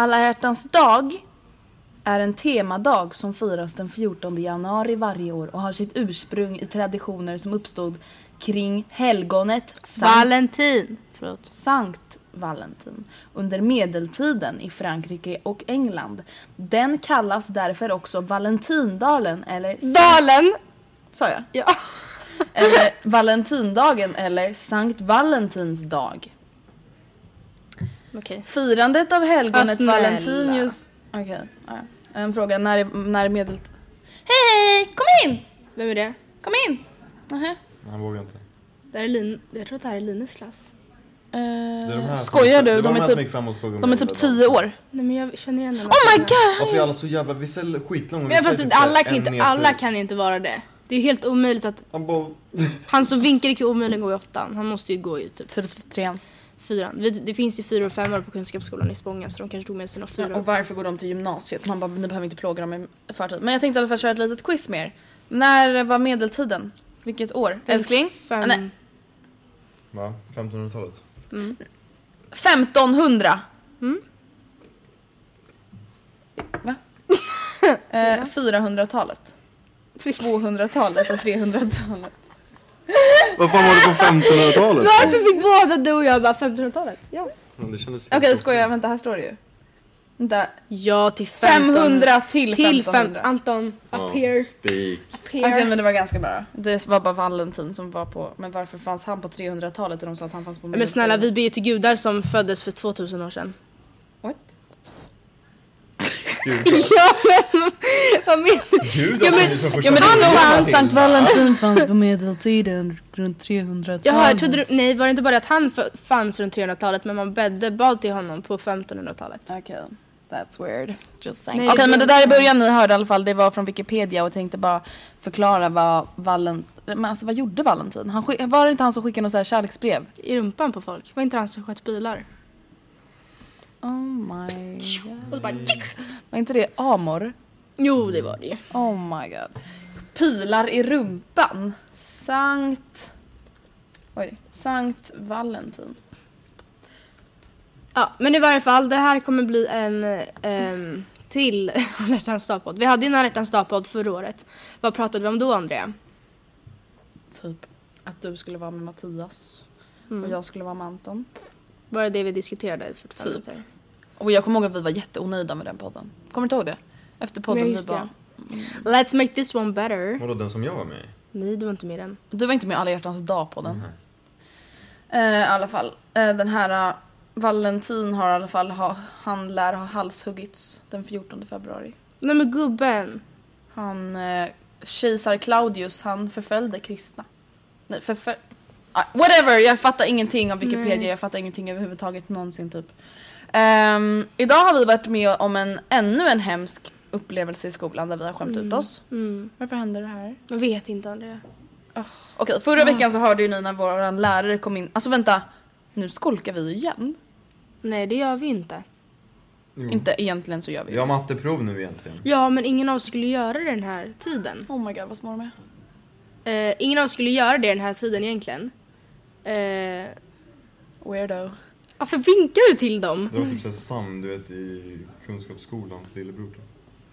Alla hjärtans dag är en temadag som firas den 14 januari varje år och har sitt ursprung i traditioner som uppstod kring helgonet Sankt, Valentin. Förlåt. Sankt Valentin under medeltiden i Frankrike och England. Den kallas därför också Valentindalen eller Dalen! sa jag? Ja. Eller Valentindagen eller Sankt Valentins dag. Okej. Firandet av helgonet snälla. Valentinius... Okej, ja. En fråga, när är, när är medelt... Hej, hej! Kom in! Vem är det? Kom in! Nähä. Han vågar inte. Det är Lin... Jag tror att det här är Lines klass. Är de som- skojar du? var De de är typ, gick fram och frågade de är typ. 10 år. Nej men jag känner igen. Oh my god! Varför är alla så jävla, vi ser skitlånga. ser fast typ alla kan, inte, alla kan inte vara det. Det är ju helt omöjligt att... Han bara... Han som vinkade kan ju omöjligen gå i åttan. Han måste ju gå i typ Trean. Fyran. Det, finns ju fyra och fem år på Kunskapsskolan i Spånga så de kanske tog med sina fyra. Och varför går de till gymnasiet? Man bara, ni behöver inte plåga dem i förtid. Men jag tänkte i alla fall köra ett litet quiz med er. När var medeltiden? Vilket år? Älskling? Fem... Ah, nej. Va? 1500-talet? 1500! Mm. Va? eh, 400-talet. 200-talet och 300-talet. Vad fan var det på 1500-talet? Varför fick båda du och jag bara 1500-talet? Ja. Men det kändes Okej, skojar. Vänta, här står det ju. Vänta. Ja till 15. 500 till Till fem... 1500. Anton, up Ja, here. Speak. Up here. men det var ganska bra. Det var bara Valentin som var på... Men varför fanns han på 300-talet och de sa att han fanns på Men snälla vi ber ju till gudar som föddes för 2000 år sedan. Ja men vad menar du? Gud, Ja, men- Ja men det han. Sankt Valentin fanns på medeltiden runt 300-talet. Jaha jag trodde du, nej var det inte bara att han fanns runt 300-talet men man bädde bad till honom på 1500-talet? Okej, that's weird. Just saying. Okej det- men det där i början ni hörde i alla fall, det var från Wikipedia och tänkte bara förklara vad Valentin... Men alltså vad gjorde Valentin? Han, skick- var det inte han som skickade något så här kärleksbrev? I rumpan på folk. Var inte han som sköt bilar? Oh my god. Och så bara Var inte det Amor? Jo det var det ju. Oh my god. Pilar i rumpan. Sankt... Oj. Sankt Valentin. Ja men i varje fall det här kommer bli en ehm, till alla hjärtans dag-podd. Vi hade ju en alla hjärtans dag-podd förra året. Vad pratade vi om då Andrea? Typ att du skulle vara med Mattias Mm. och jag skulle vara med Anton. Var det det vi diskuterade i 45 Typ. Och jag kommer ihåg att vi var jätteonöjda med den podden. Kommer du ihåg det? Efter podden Ja, just bara... det. Let's make this one better. Vadå den som jag var med i? Nej du var inte med i den. Du var inte med i alla hjärtans dag på den. Eh, I alla fall, eh, den här eh, Valentin har i alla fall, ha, han lär ha halshuggits den 14 februari. Nej men gubben. Han, eh, kejsar Claudius, han förföljde kristna. Nej, förfölj... Ah, whatever, jag fattar ingenting av Wikipedia, Nej. jag fattar ingenting överhuvudtaget någonsin typ. Ehm, idag har vi varit med om en ännu en hemsk upplevelse i skolan där vi har skämt ut oss. Mm. Varför händer det här? Jag vet inte Andrea. Okej, förra veckan så hörde ju ni när vår lärare kom in, alltså vänta, nu skolkar vi igen. Nej det gör vi inte. Jo. Inte egentligen så gör vi Vi har matteprov nu egentligen. Ja men ingen av oss skulle göra det den här tiden. Oh my god vad små de är. Eh, ingen av oss skulle göra det den här tiden egentligen. Eh, Weirdo. Varför vinkar du till dem? Det var typ såhär Sam, du vet i Kunskapsskolans lillebror. typ.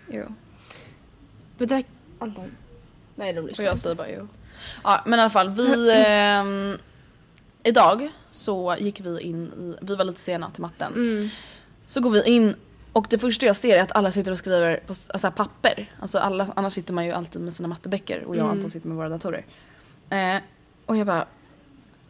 Jo. Men det Anton. Nej de Och lyssnar jag inte. säger bara jo. Ja men i alla fall vi... ehm, idag så gick vi in i, vi var lite sena till matten. Mm. Så går vi in och det första jag ser är att alla sitter och skriver på alltså, papper. Alltså alla, annars sitter man ju alltid med sina matteböcker och jag och Anton sitter med våra datorer. Eh, och jag bara...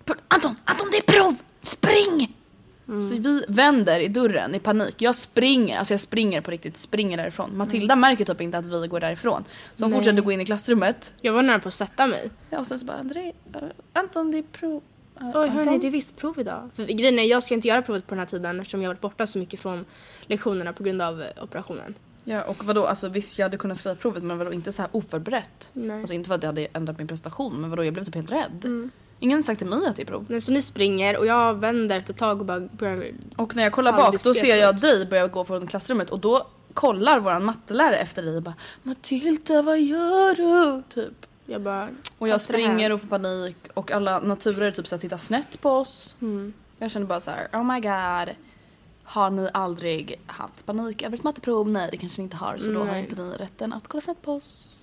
"P- Anton, Anton det är prov! Spring! Så vi vänder i dörren i panik. Jag springer, alltså jag springer på riktigt, springer därifrån. Matilda märker typ inte att vi går därifrån. Så hon Nej. fortsätter gå in i klassrummet. Jag var nära på att sätta mig. Ja, och sen så bara André, eh, Anton det är prov. Eh, Oj hörni det är visst prov idag. För grejen är jag ska inte göra provet på den här tiden eftersom jag varit borta så mycket från lektionerna på grund av eh, operationen. Ja och vadå, alltså visst jag hade kunnat skriva provet men vadå inte så här oförberett? Nej. Alltså inte för att jag hade ändrat min prestation men vadå jag blev typ helt rädd. Mm. Ingen har sagt till mig att det är prov. Nej, Så ni springer och jag vänder efter ett tag och bara börjar... Och när jag kollar bak då ser jag dig börja gå från klassrummet och då kollar våran mattelärare efter dig och bara Matilda vad gör du? Typ. Jag bara... Och jag springer och får panik och alla naturer typ så här tittar snett på oss. Mm. Jag känner bara så här: oh my god. Har ni aldrig haft panik över ett matteprov? Nej det kanske ni inte har så då har inte ni rätten att kolla snett på oss.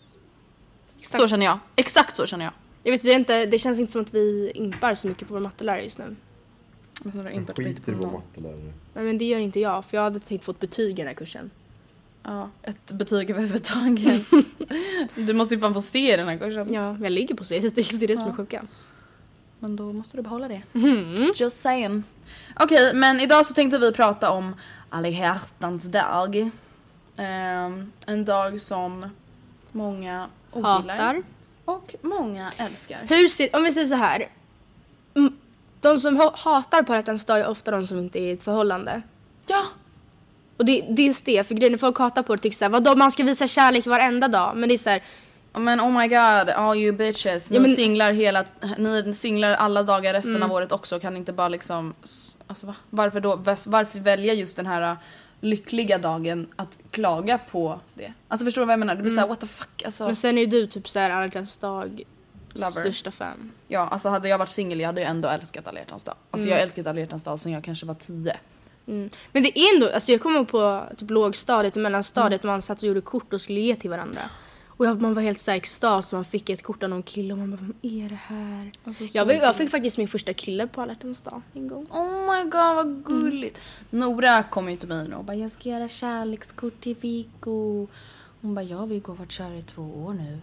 Exakt. Så känner jag. Exakt så känner jag. Jag vet, vi inte, det känns inte som att vi impar så mycket på vår mattelärare just nu. Men snarare Jag skiter i på vår mattelärare. Nej, men det gör inte jag för jag hade tänkt få ett betyg i den här kursen. Ja, ett betyg överhuvudtaget. du måste ju fan få se den här kursen. Ja, jag ligger på C hittills, det är det som är sjuka. Men då måste du behålla det. Mm. Just saying. Okej, men idag så tänkte vi prata om alla hjärtans dag. Ehm, en dag som många ogillar. Hatar. Och många älskar. Hur ser, om vi säger så här. Mm, De som ha- hatar på hjärtans dag är ofta de som inte är i ett förhållande. Ja! Och det, det är det, för grejen är folk hatar på det tycker såhär, vadå man ska visa kärlek varenda dag. Men det är såhär, Men oh my god, all you bitches. Ni Ja, men- singlar hela, ni singlar alla dagar resten Mm. av året också. Kan inte bara liksom, alltså va? Varför då? Varför välja just den här lyckliga dagen att klaga på det? Alltså förstår du vad jag menar? Det blir såhär what the fuck alltså. Mm. men sen är ju du typ såhär alla hjärtans dag Lover. största fan. Ja, alltså hade jag varit singel jag hade ju ändå älskat alla hjärtans dag. Alltså jag Mm. har älskat alla hjärtans dag sen jag kanske var tio. Mm. Men det är ändå, alltså jag kommer på typ lågstadiet och mellanstadiet man satt och gjorde kort och skulle ge till varandra. Och jag, man var helt såhär extas och man fick ett kort av någon kille och man bara, vad är det här? Alltså, så Jag, fick- jag fick faktiskt min första kille på alla dag en gång. Oh my god vad gulligt. Nora kom ju till mig och bara jag ska göra kärlekskort till Viggo. Hon bara ja Viggo har varit kär i två år nu.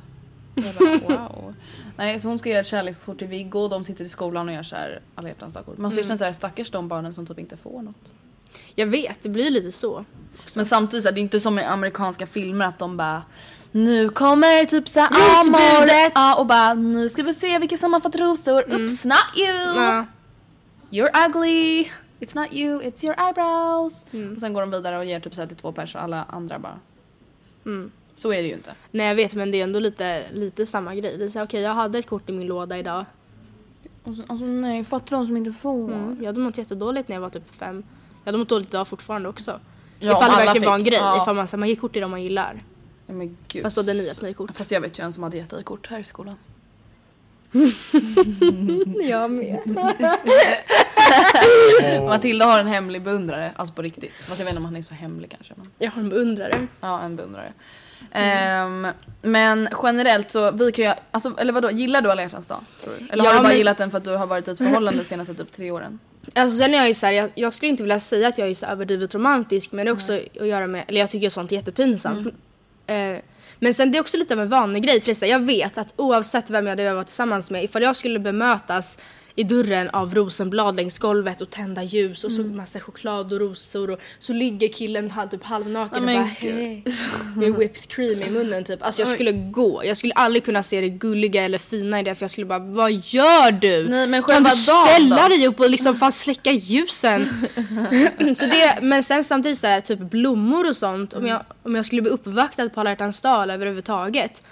Jag bara wow. Nej så hon ska göra ett kärlekskort till Viggo och de sitter i skolan och gör såhär alla hjärtans dagkort. Man så känner såhär stackars de barnen som typ inte får något. Jag vet, det blir lite så. Men samtidigt så är det inte som i amerikanska filmer att de bara nu kommer typ såhär Rosbudet! Ja och bara nu ska vi se vilka som har fått rosor. Oops not you! Ja. You're ugly! It's not you, it's your eyebrows. Mm. Och sen går de vidare och ger typ så här till två personer och alla andra bara. Mm. Så är det ju inte. Nej jag vet men det är ändå lite, lite samma grej. Det är såhär, okej jag hade ett kort i min låda idag. Och så, alltså nej, fattar de som inte får. Mm. Jag hade mått jättedåligt när jag var typ fem. Jag hade mått dåligt idag fortfarande också. Ja, ifall det verkligen var en grej. ja. Ifall man, så man ger kort till dem man gillar. Ja, men gud. Fast då hade ni gett mig kort. Fast jag vet ju en som hade gett dig kort här i skolan. Jag med. Matilda har en hemlig beundrare, alltså på riktigt. Fast jag vet inte om han är så hemlig kanske. Men... Jag har en beundrare. Ja, en beundrare. Ehm, men generellt så, vi kan ju, alltså, eller vadå, gillar du alla hjärtans dag? Tror du? Eller Ja, har du bara men- gillat den för att du har varit i ett förhållande de senaste typ tre åren? Alltså sen är jag ju såhär, jag, jag skulle inte vilja säga att jag är så överdrivet romantisk men det är också att göra med, eller jag tycker sånt är jättepinsamt. Eh, men sen det är också lite av en vanlig grej för det är så här, jag vet att oavsett vem jag hade varit tillsammans med, ifall jag skulle bemötas i dörren av rosenblad längs golvet och tända ljus och så massa choklad och rosor och så ligger killen halv, typ halvnaken Nej, och bara hej med whipped cream i munnen typ. Alltså jag skulle gå. Jag skulle aldrig kunna se det gulliga eller fina i det för jag skulle bara vad gör du? Nej, men kan du ställa då? dig upp och liksom fan släcka ljusen? så det, men sen samtidigt så här, typ blommor och sånt. Om jag, om jag skulle bli uppvaktad på alla hjärtans dag överhuvudtaget.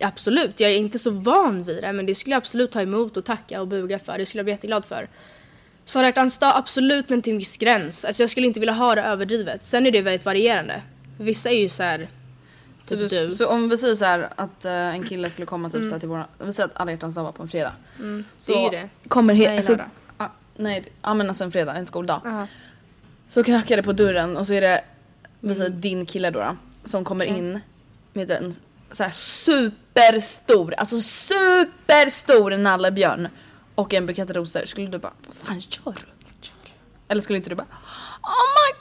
Absolut, jag är inte så van vid det men det skulle jag absolut ta emot och tacka och buga för. Det skulle jag bli jätteglad för. Så alla hjärtans dag, absolut men till en viss gräns. Alltså jag skulle inte vilja ha det överdrivet. Sen är det väldigt varierande. Vissa är ju så här. Så, Typ du, så om vi säger så här att eh, en kille skulle komma typ så här till våra, vi säger att alla hjärtans dag var på en fredag. Så det är ju det. kommer Nej, he- alltså, lördag. ah, nej, ja men alltså en fredag, en skoldag. Aha. Så knackar det på dörren och så är det, vi säger din kille då, då som kommer in med en så här superstor, alltså superstor nallebjörn och en bukett rosor. Skulle du bara, vad fan gör du? Eller skulle inte du bara, oh my!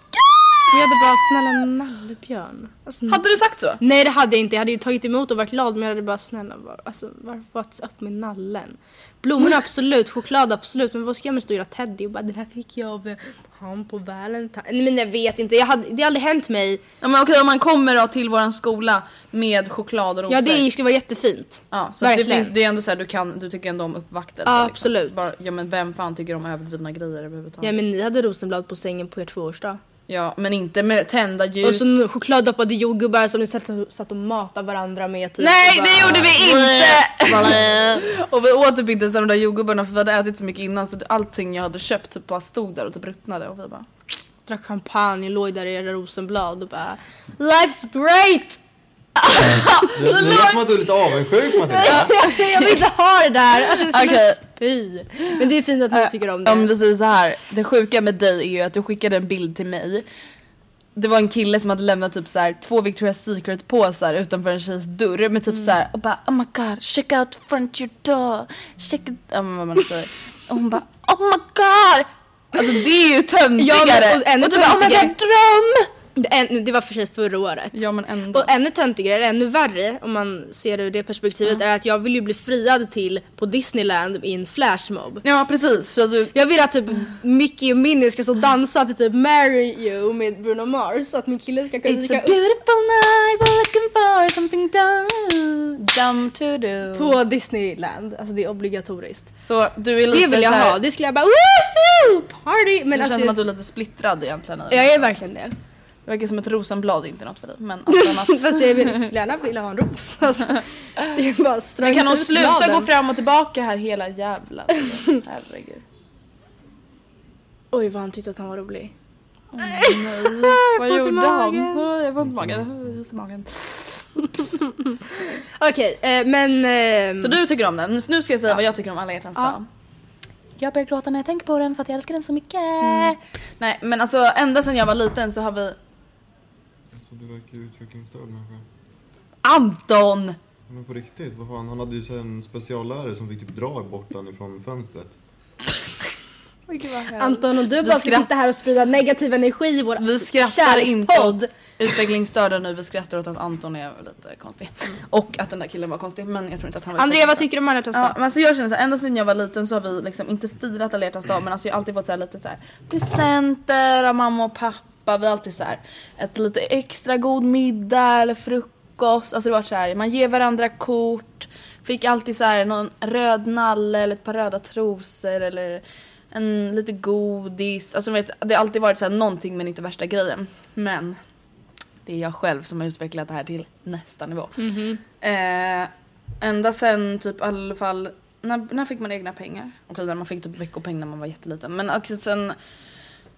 Jag hade bara snälla nallebjörn. Alltså, Hade du sagt så? Nej det hade jag inte. Jag hade ju tagit emot och varit glad men jag hade bara snälla var, alltså, what's up med nallen? Blommor absolut, choklad absolut men vad ska jag med stora teddy och bara den här fick jag av eh, han på Valentine. Nej men jag vet inte, jag hade, det har aldrig hänt mig. Ja men okej om man kommer då till våran skola med choklad och rosor. Ja det skulle vara jättefint. Ja, så att det, Verkligen. finns, det är ändå så här, du, kan, du tycker ändå om uppvaktelse. Ja, liksom. absolut. Bara, ja men vem fan tycker om överdrivna grejer överhuvudtaget? Ja men ni hade rosenblad på sängen på er tvåårsdag. Ja men inte med tända ljus. Och så chokladdoppade jordgubbar som ni satt, och matade varandra med. Typ, Nej och det bara- gjorde vi inte! och vi åt typ inte ens de där jordgubbarna för vi hade ätit så mycket innan så allting jag hade köpt typ bara stod där och typ ruttnade och vi bara drack champagne, låg där i era rosenblad och bara Life's great! Det, det låter som att du är lite avundsjuk Matilda. jag vill inte ha det där! Alltså jag skulle Okej. spy. Men det är fint att ni tycker om det. Om vi säger så här, det sjuka med dig är ju att du skickade en bild till mig. Det var en kille som hade lämnat typ så här två Victoria's Secret påsar utanför en tjejs dörr med typ Mm. så här och bara oh my god check out front your door, check it, ja men vad man säger. Och hon bara oh my god! Alltså det är ju töntigare! Och ännu du bara oh my töntigare. god dröm! Det, det var för sig förra året. Ja men ändå. Och ännu töntigare, eller ännu värre om man ser det ur det perspektivet är att jag vill ju bli friad till på Disneyland i en flashmob. Ja precis, så du, Jag vill att typ Mickey och Minnie ska och dansa till typ Marry You med Bruno Mars så att min kille ska kunna It's a beautiful night, we're looking for something dumb, dumb to do. på Disneyland. Alltså det är obligatoriskt. Så du är lite Det vill jag så här, ha, det skulle jag bara woohoo! Party! Men det alltså, känns som att du är lite splittrad egentligen. jag är verkligen det. Det verkar som ett rosenblad inte något för dig. Men allt annat. Fast jag vill skulle gärna vilja ha en ros. Alltså, det är bara Men kan hon ut sluta bladen. gå fram och tillbaka här hela jävla tiden? Herregud. Oj vad han tyckte att han var rolig. Vad gjorde han? Jag får ont i magen. Is i magen. Okej, eh, men... ehm, Så du tycker om den. Nu ska jag säga vad jag tycker om alla hjärtans Ja. dag. Jag börjar gråta när jag tänker på den för att jag älskar den så mycket. Mm. Nej men alltså ända sedan jag var liten så har vi Så du verkar utvecklingsstörd människa. Anton! Men på riktigt, vad fan, han hade ju så här en speciallärare som fick typ dra bort han ifrån fönstret. Anton och du bara ska skratt- sitta här och sprida negativ energi i vår Vi skrattar inte kärlekspodd. utvecklingsstörda nu, vi skrattar åt att Anton är lite konstig. Och att den där killen var konstig, men jag tror inte att han var Andrea vad tycker du om alla hjärtans Ja, dag? men alltså jag känner så här, ända sedan jag var liten så har vi liksom inte firat alla hjärtans dag men alltså jag har alltid fått så här lite så här presenter av mamma och pappa. Vi har alltid så här ett lite extra god middag eller frukost. Alltså det var så här, man ger varandra kort. Fick alltid så här någon röd nalle eller ett par röda trosor eller en lite godis. Alltså vet, det har alltid varit så här någonting men inte värsta grejen. Men det är jag själv som har utvecklat det här till nästa nivå. Eh, ända sen typ i alla fall, när, när fick man egna pengar? Okej när man fick typ veckopeng när man var jätteliten. Men också sen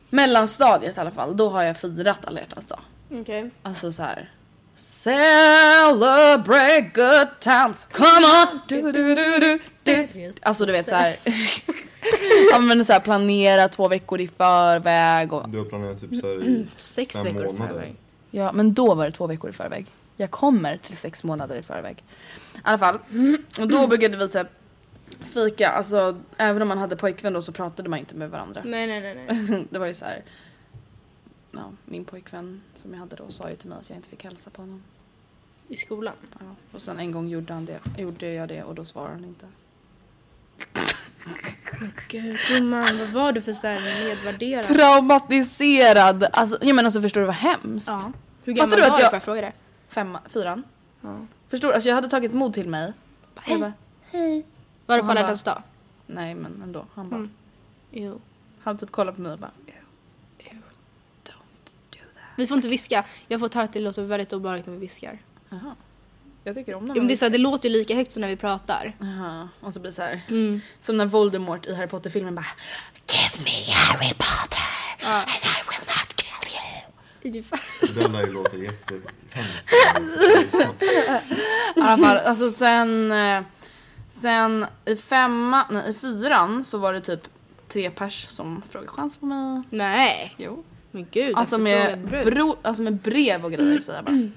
mellanstadiet i alla fall, då har jag firat alla hjärtans dag. Okej. Alltså så här. Celebrate good times, come on! Du, du, du, du, du. Alltså du vet så här. ja men så här planera två veckor i förväg och Du har planerat typ så här i Sex fem veckor i månader. förväg. Ja, men då var det två veckor i förväg. Jag kommer till sex månader i förväg. I alla fall. Och då brukade vi så här, fika, alltså även om man hade pojkvän då så pratade man inte med varandra. Nej nej nej. nej. Det var ju så här. Ja, min pojkvän som jag hade då sa ju till mig att jag inte fick hälsa på honom. I skolan. Ja. Och sen en gång gjorde, han det, gjorde jag det och då svarade han inte. Gud gumman, vad var du för så här nedvärderad? Traumatiserad. Alltså, jag menar så förstår du vad hemskt? Ja. Hur Fattar gammal du att var du jag- får jag fråga det? Femma, fyran. Förstår du? Alltså jag hade tagit mod till mig. Hej. Hej. Var det på alla hjärtans dag? Nej men ändå. Han bara, Mm. Jo. han typ kollade på mig och bara, "Ew, ew, don't do that. Vi får inte viska. Jag får ta att det låter väldigt obehagligt när vi viskar. Jaha. Jag tycker om när Ja, men man det, är så här, det låter ju lika högt som när vi pratar. Jaha. Och så blir det så här. Mm. Som när Voldemort i Harry Potter-filmen bara Give me Harry Potter and I will not kill you. Den där ju låter jättehemskt. I alla fall, alltså sen, eh, sen i femma, nej i fyran så var det typ tre pers som frågade chans på mig. Nej, Jo. men gud. Alltså med, bro, alltså med brev och grejer säger jag bara.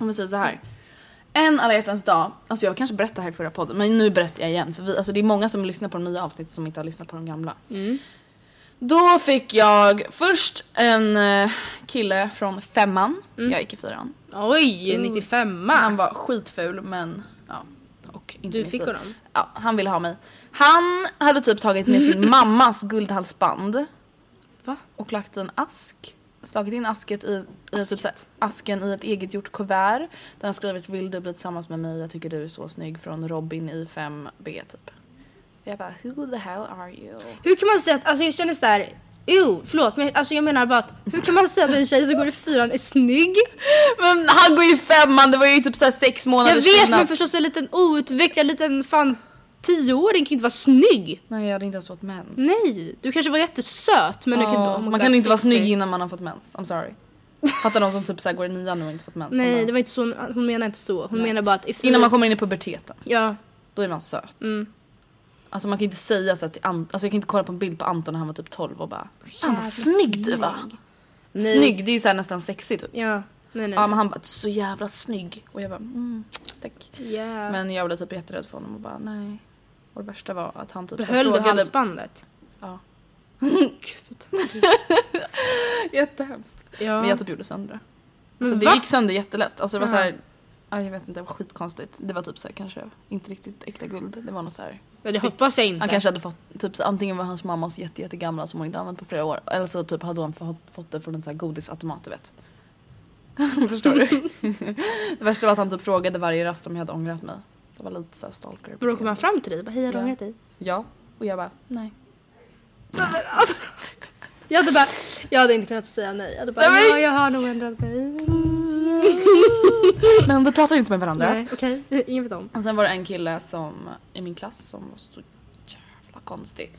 Om vi säger så här. En alla hjärtans dag, alltså jag kanske berättade här i förra podden men nu berättar jag igen för vi, alltså det är många som lyssnar på de nya avsnitten som inte har lyssnat på de gamla. Då fick jag först en eh, kille från femman, jag gick i fyran. Oj, 95 Han var skitful men. Och inte Du fick stil. honom? Ja, han ville ha mig. Han hade typ tagit med sin mammas guldhalsband. Va? Och lagt en ask. Slagit in asket i, i typ så här, asken i ett eget gjort kuvert. Där han skrivit vill du bli tillsammans med mig, jag tycker du är så snygg från Robin i 5B typ. Jag bara who the hell are you? Hur kan man säga att, alltså jag känner så här. Jo, förlåt men alltså jag menar bara att hur kan man säga att en tjej som går i fyran är snygg? Men han går ju i femman, det var ju typ så här sex Jag månaders vet skillnad. men förstås en liten outvecklad liten fan tioåring kan inte vara snygg. Nej jag hade inte ens fått mens. Nej, du kanske var jättesöt men du kan inte man kan inte vara snygg innan man har fått mens. I'm sorry. Fattar de som typ så här går i nian nu och inte fått mens. Nej, det var inte så, hon menar inte så. Hon menar bara att. Innan man kommer in i puberteten, Ja, då är man söt. Mm. Alltså man kan inte säga så till Ant- alltså jag kan inte kolla på en bild på Anton när han var typ 12 och bara Fan vad snygg du var. Nej. Snygg, det är ju så här nästan sexigt typ. ja. Nej, nej, Ja men han bara så jävla snygg. Och jag bara mm, tack. Ja. Men jag blev typ jätterädd för honom och bara nej. Och det värsta var att han typ Behöll du halsbandet? Ja. Gud. Jättehemskt. Ja. Men jag typ gjorde sönder det. Så det va? gick sönder jättelätt. Alltså det var så här, ja, jag vet inte, det var skitkonstigt. Det var typ så här, kanske inte riktigt äkta guld. Det var nog så här. Nej, det hoppas jag inte. Han kanske hade fått, typ så, antingen var hans mammas jätte, jättegamla som hon inte använt på flera år. Eller så typ hade hon fått, fått det från en sån här godisautomat du vet. Förstår du? det värsta var att han typ frågade varje rast om jag hade ångrat mig. Det var lite såhär stalker. Då kom han fram till dig och bara hej jag har Ja. ångrat dig. Ja. Och jag bara nej. Jag hade bara, jag hade inte kunnat säga nej. Jag hade bara, Nej, men- ja jag har nog ändrat mig. Men vi pratar inte med varandra. Nej okej, ingen vet om. Och sen var det en kille som i min klass som var så jävla konstig.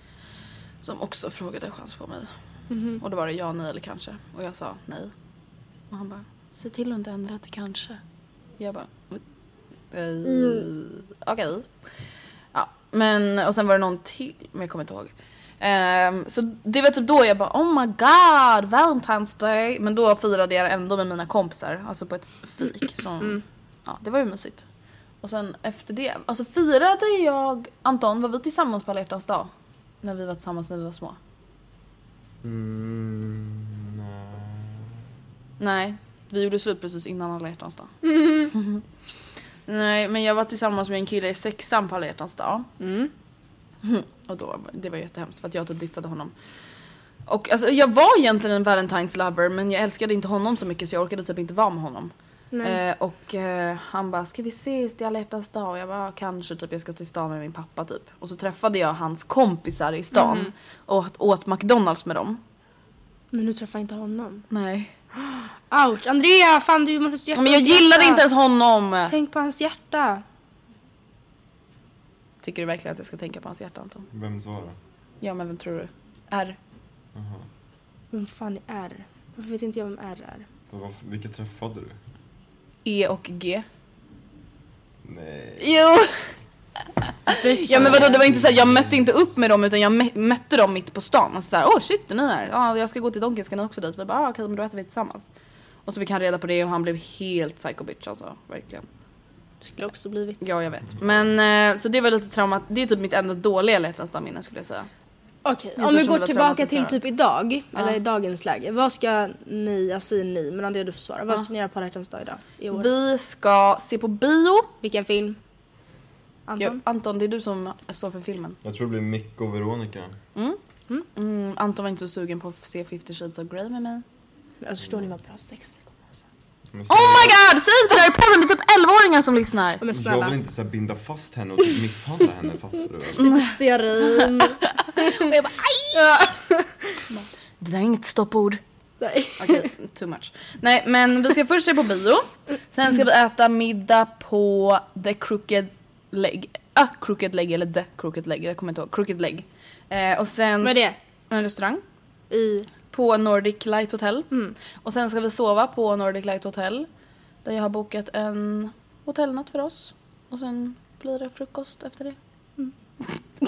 Som också frågade chans på mig. Och då var det ja, nej eller kanske. Och jag sa nej. Och han bara, se till att inte ändra till kanske. Jag bara, eh, okej. Ja, men och sen var det någon till, men jag kommer inte ihåg. Ehm, så det var typ då jag bara oh my god, Valentine's day. Men då firade jag ändå med mina kompisar, alltså på ett fik. Som, Ja, det var ju mysigt. Och sen efter det, alltså firade jag, Anton, var vi tillsammans på alla dag? När vi var tillsammans när vi var små? Mm, nej. Nej, vi gjorde slut precis innan alla hjärtans dag. Nej, men jag var tillsammans med en kille i sexan på alla hjärtans dag. Och då, det var jättehemskt för att jag typ dissade honom. Och alltså, jag var egentligen en Valentine's lover men jag älskade inte honom så mycket så jag orkade typ inte vara med honom. Eh, och eh, han bara, ska vi ses till alla hjärtans dag? Och jag bara, "Ja, kanske typ jag ska till stan med min pappa typ. Och så träffade jag hans kompisar i stan och åt, åt McDonalds med dem. Men du träffar inte honom. Nej. Ouch, Andrea fan du måste hjärta Men jag gillade inte ens honom! Tänk på hans hjärta. Tycker du verkligen att jag ska tänka på hans hjärta Anton? Vem sa det? Ja men vem tror du? R. Vem fan är R? Varför vet inte jag vem R är? Vad- Vilka träffade du? E och G. Nej. Jo! Ja men vadå det var inte såhär, jag mötte inte upp med dem utan jag mötte dem mitt på stan och så såhär, åh shit är ni här? Ja jag ska gå till Donken, ska ni också dit? Vi bara, ah, okej men då äter vi tillsammans. Och så fick han reda på det och han blev helt psycho bitch alltså, verkligen. Skulle också blivit. Ja jag vet. Men eh, så det var lite traumat, det är typ mitt enda dåliga hjärtans minne skulle jag säga. Okej, om vi går tillbaka till typ idag, eller Ja. i dagens läge. Vad ska ni, jag säger ni, men Andrea du får svara. Vad ska ni göra på alla hjärtans dag idag? I år? Vi ska se på bio. Vilken film? Anton? Ja, Anton, det är du som står för filmen. Jag tror det blir Mick och Veronica. Mm, Anton var inte så sugen på att se 50 shades of Grey med mig. Alltså förstår ni vad bra sex det kommer alltså. Men Oh my god! Säg inte det här i podden, det är typ 11-åringar som lyssnar. Men Jag snälla. vill inte så här binda fast henne och typ misshandla henne, fattar du? Stearin. Och jag bara aj! Det där är inget stoppord. Nej. Okej, too much. Nej men vi ska först se på bio. Sen ska vi äta middag på The Crooked Leg. Ah, Crooked Leg eller The Crooked Leg, jag kommer inte ihåg. Crooked Leg. Eh, och sen... Vad är det? En restaurang. I... På Nordic Light Hotel. Mm. Och sen ska vi sova på Nordic Light Hotel. Där jag har bokat en hotellnatt för oss. Och sen blir det frukost efter det.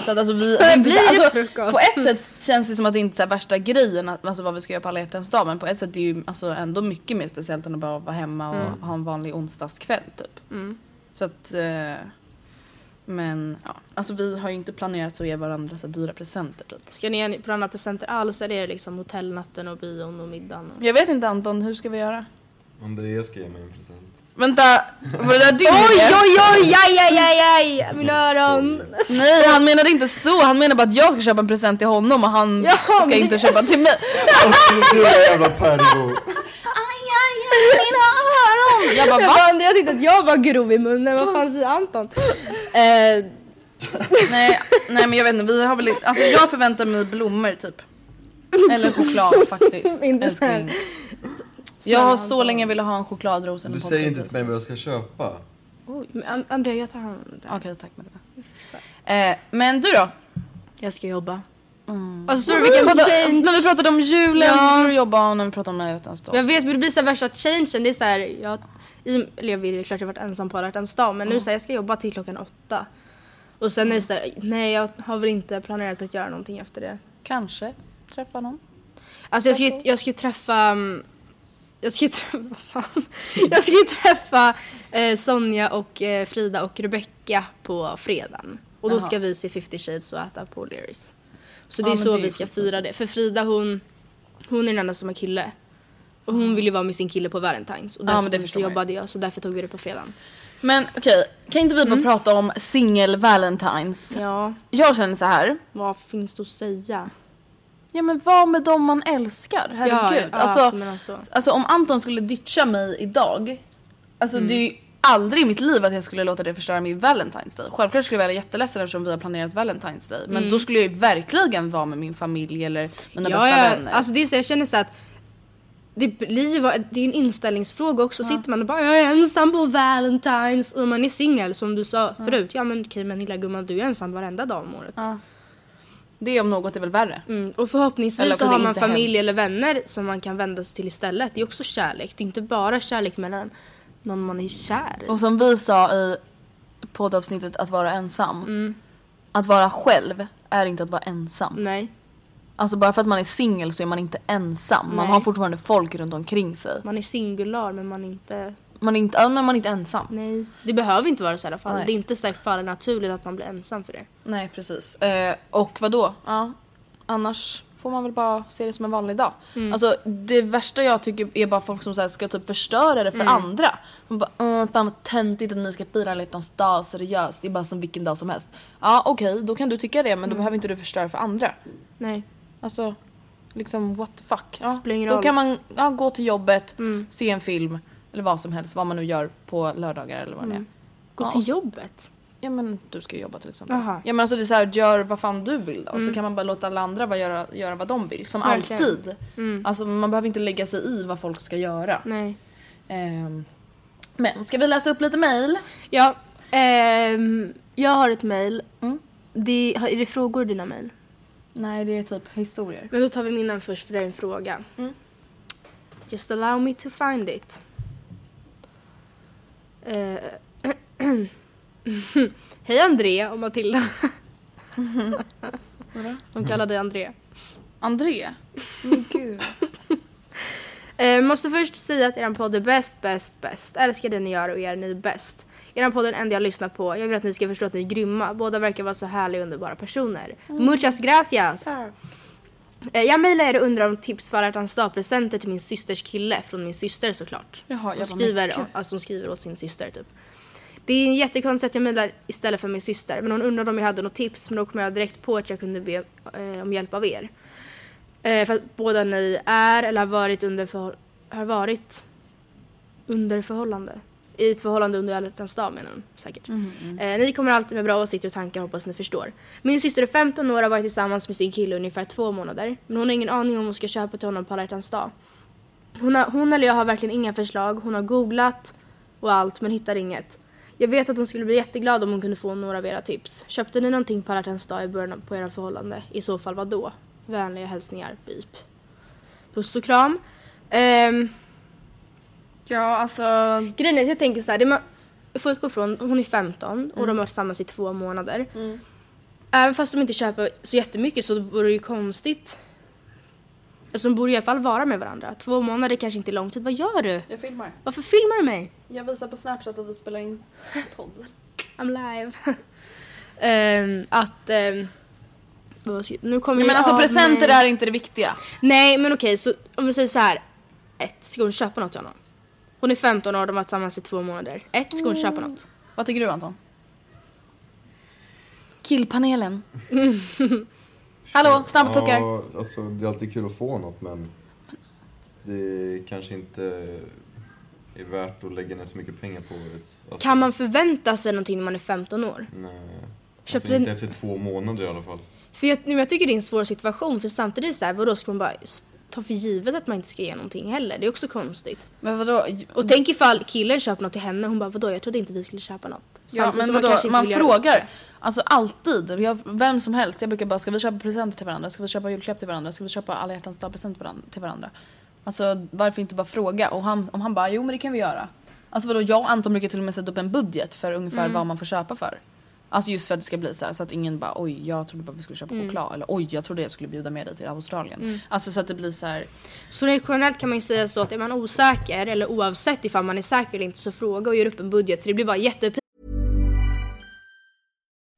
Så att alltså vi... Mm. Blir alltså, frukost? På ett sätt känns det som att det inte är värsta grejen, att, alltså vad vi ska göra på alla hjärtans dag. Men på ett sätt är det ju alltså ändå mycket mer speciellt än att bara vara hemma och ha en vanlig onsdagskväll typ. Mm. Så att... Eh, men ja, alltså vi har ju inte planerat att ge varandra så dyra presenter typ. Ska ni ge på andra presenter alls? Är det liksom hotellnatten och bion och middagen? Och... Jag vet inte Anton, hur ska vi göra? Andreas ska ge mig en present. Vänta, var det där din Oj, oj, oj, aj, aj, aj, aj, mina öron. Nej han menade inte så, han menade bara att jag ska köpa en present till honom och han Ja, ska men inte köpa till mig. Alltså du är jävla pervo! Aj, aj, aj, mina! Jag bara va? jag tyckte att jag var grov i munnen, vad fan säger Anton? Eh, Nej, nej men jag vet inte, vi har väl inte, alltså jag förväntar mig blommor typ. Eller choklad faktiskt. Inte så här. Jag har så länge velat ha en chokladros Du säger inte till mig vad jag ska köpa. men An- Andrea, jag tar hand om det. Okej tack Matilda. Eh, men du då? Jag ska jobba. Alltså sorry Vi vilken change. När vi pratade om julen Ja. så ska du jobba och när vi pratade om hjärtans dag. Jag vet men det blir så här värsta changen. Det är så här, jag, i, eller jag vill klart jag varit ensam på hjärtans dag men nu säger jag ska jobba till klockan åtta. Och sen är det så här, nej jag har väl inte planerat att göra någonting efter det. Kanske träffa någon. Alltså jag ska jag ska träffa, mm, jag ska ju träffa, vad fan? Jag ska träffa eh, Sonja och eh, Frida och Rebecca på fredagen. Och då Jaha. ska vi se 50 shades och äta på O'Learys. Så det Ja, är så det vi ska fira det. För Frida hon, hon är den enda som har kille. Och hon vill ju vara med sin kille på Valentine's. Och Ja, men det förstår jobbade jag så därför tog vi det på fredagen. Men okej, kan inte vi bara prata om singel valentines? Ja, Jag känner så här. vad finns det att säga? Ja men var med dem man älskar, herregud. ja, alltså, men alltså. alltså om Anton skulle ditcha mig idag. Alltså det är ju aldrig i mitt liv att jag skulle låta det förstöra min Valentine's Day. Självklart skulle jag vara jätteledsen eftersom vi har planerat Valentine's Day. Men då skulle jag ju verkligen vara med min familj eller mina Ja, bästa ja, vänner. alltså det är så, jag känner så att det blir det är en inställningsfråga också. Sitter man och bara jag är ensam på Valentine's och man är singel som du sa förut. Ja men okej men lilla gumman du är ensam varenda dag om året. Ja. Det om något är väl värre. Mm, och förhoppningsvis Eller så har man familj hemskt. eller vänner som man kan vända sig till istället. Det är också kärlek. Det är inte bara kärlek mellan någon man är kär i. Och som vi sa i poddavsnittet att vara ensam. Att vara själv är inte att vara ensam. Nej, Alltså bara för att man är singel så är man inte ensam. Man Nej. har fortfarande folk runt omkring sig. man är singular men man är inte... Man är inte, ja, men man är inte ensam. Nej, det behöver inte vara så i alla fall. Nej. Det är inte så för naturligt att man blir ensam för det. Nej precis. Eh, och vad då? Ja, annars får man väl bara se det som en vanlig dag. Alltså det värsta jag tycker är bara folk som så här, ska typ förstöra det för andra. Som bara "Åh, fan vad töntigt att ni ska fira alla dag seriöst. Det är bara som vilken dag som helst. Ja okej, då kan du tycka det men då behöver inte du förstöra för andra. Nej. Alltså liksom what the fuck. Ja, då roll. kan man ja, gå till jobbet, se en film eller vad som helst. Vad man nu gör på lördagar eller vad det är. Gå Ja, till jobbet. Ja men du ska jobba till exempel. Jaha. Ja men alltså det är så här, gör vad fan du vill då. Så kan man bara låta alla andra bara göra, göra vad de vill. Som Verkligen. alltid. Alltså man behöver inte lägga sig i vad folk ska göra. Nej. Ehm, men ska vi läsa upp lite mail? Ja, ehm, jag har ett mail. Mm. Det, är det frågor i dina mail? Nej det är typ historier. Men då tar vi mina först för det är en fråga. Mm. Just allow me to find it. Hej Andrea och Matilda. De kallar dig Andrea. André? Men gud. Eh, måste först säga att er podd är bäst, bäst, bäst. Älskar det ni gör och er ni är bäst. Er podd är den enda jag lyssnar på. Jag vill att ni ska förstå att ni är grymma. Båda verkar vara så härliga och underbara personer. Muchas gracias! Eh, jag mejlar er och undrar om tips för att hans dagpresenter till min systers kille. Från min syster såklart. Jaha, jag Hon skriver, alltså hon skriver åt sin syster typ. Det är jättekonstigt att jag mejlar istället för min syster. Men hon undrade om jag hade något tips. Men då kom jag direkt på att jag kunde be eh, om hjälp av er. Eh, för att båda ni är eller har varit under, förhåll- har varit under förhållande. I ett förhållande under alla hjärtans dag menar hon säkert. Eh, ni kommer alltid med bra åsikter och tankar hoppas ni förstår. Min syster är 15 år och har varit tillsammans med sin kille ungefär två månader. Men hon har ingen aning om hon ska köpa till honom på alla hjärtans dag. Hon, har, hon eller jag har verkligen inga förslag. Hon har googlat och allt men hittar inget. Jag vet att hon skulle bli jätteglad om hon kunde få några av era tips. Köpte ni någonting på alla dag i början på era förhållande? I så fall vad då? Vänliga hälsningar, beep. Puss och kram. Ehm, Ja, alltså... Grejen är att jag tänker så här, det man får utgå från, hon är 15 och de har varit tillsammans i två månader. Även fast de inte köper så jättemycket så vore det ju konstigt. De borde i alla fall vara med varandra. Två månader kanske inte är lång tid. Vad gör du? Jag filmar. Varför filmar du mig? Jag visar på Snapchat att vi spelar in podd. I'm live. Ehm, att... Um, nu kommer Ja, men alltså av presenter mig. är inte det viktiga. Nej men okej, så om vi säger så här. Ett, ska hon köpa något till honom? Hon är 15 år och de har varit tillsammans i två månader. Ett, ska hon köpa något? Vad tycker du Anton? Killpanelen. Hallå, snabbpuckar. Ja, alltså det är alltid kul att få något men det kanske inte är värt att lägga ner så mycket pengar på det. Alltså, Kan man förvänta sig någonting när man är 15 år? Nej. Köpte Alltså, inte en- efter två månader i alla fall. För jag, men jag tycker det är en svår situation för samtidigt så här, vadå ska man bara ta för givet att man inte ska ge någonting heller? Det är också konstigt. Men vadå? Och tänk ifall killen köper något till henne hon bara vadå jag trodde inte vi skulle köpa något. Ja, men vadå, man göra frågar. Alltså alltid. Jag, vem som helst. Jag brukar bara, ska vi köpa presenter till varandra? Ska vi köpa julklapp till varandra? Ska vi köpa alla hjärtans till varandra- till varandra? Alltså varför inte bara fråga? Och han, om han bara, jo men det kan vi göra. Alltså vadå, jag och Anton brukar till och med sätta upp en budget för ungefär Mm. vad man får köpa för. Alltså just för att det ska bli så här så att ingen bara oj jag trodde bara vi skulle köpa Mm. choklad eller oj jag trodde jag skulle bjuda med dig till Australien. Alltså så att det blir så här. Så generellt kan man ju säga så att är man osäker eller oavsett ifall man är säker eller inte så fråga och gör upp en budget för det blir bara jättepinsamt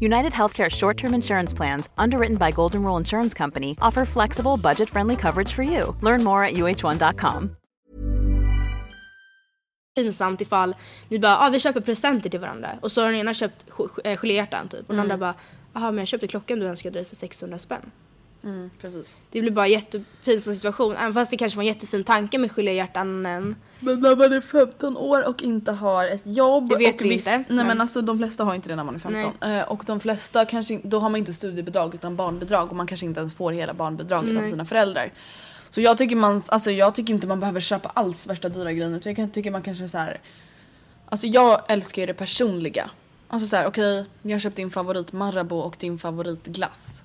United Healthcare short term insurance plans, underwritten by Golden Rule Insurance Company, offer flexible, budget friendly coverage for you. Learn more at uh1.com. ifall ni bara ah, vi köper presenter till varandra och så har den ena köpt eh, geléhjärtan typ och den andra bara jaha men jag köpte klockan du önskade dig för 600 spänn. Precis. Det blir bara en jättepinsam situation även fast det kanske var en jättefin tanke med geléhjärtan. Men när man är 15 år och inte har ett jobb. Det vet och vi inte, Nej men- men alltså de flesta har inte det när man är 15. Eh, och de flesta kanske då har man inte studiebidrag utan barnbidrag och man kanske inte ens får hela barnbidraget av sina föräldrar. Så jag tycker man, alltså jag tycker inte man behöver köpa alls värsta dyra grejer. utan Jag tycker man kanske så här. Alltså jag älskar ju det personliga. Alltså så här, okej, jag har köpt din favorit Marabou och din favoritglass.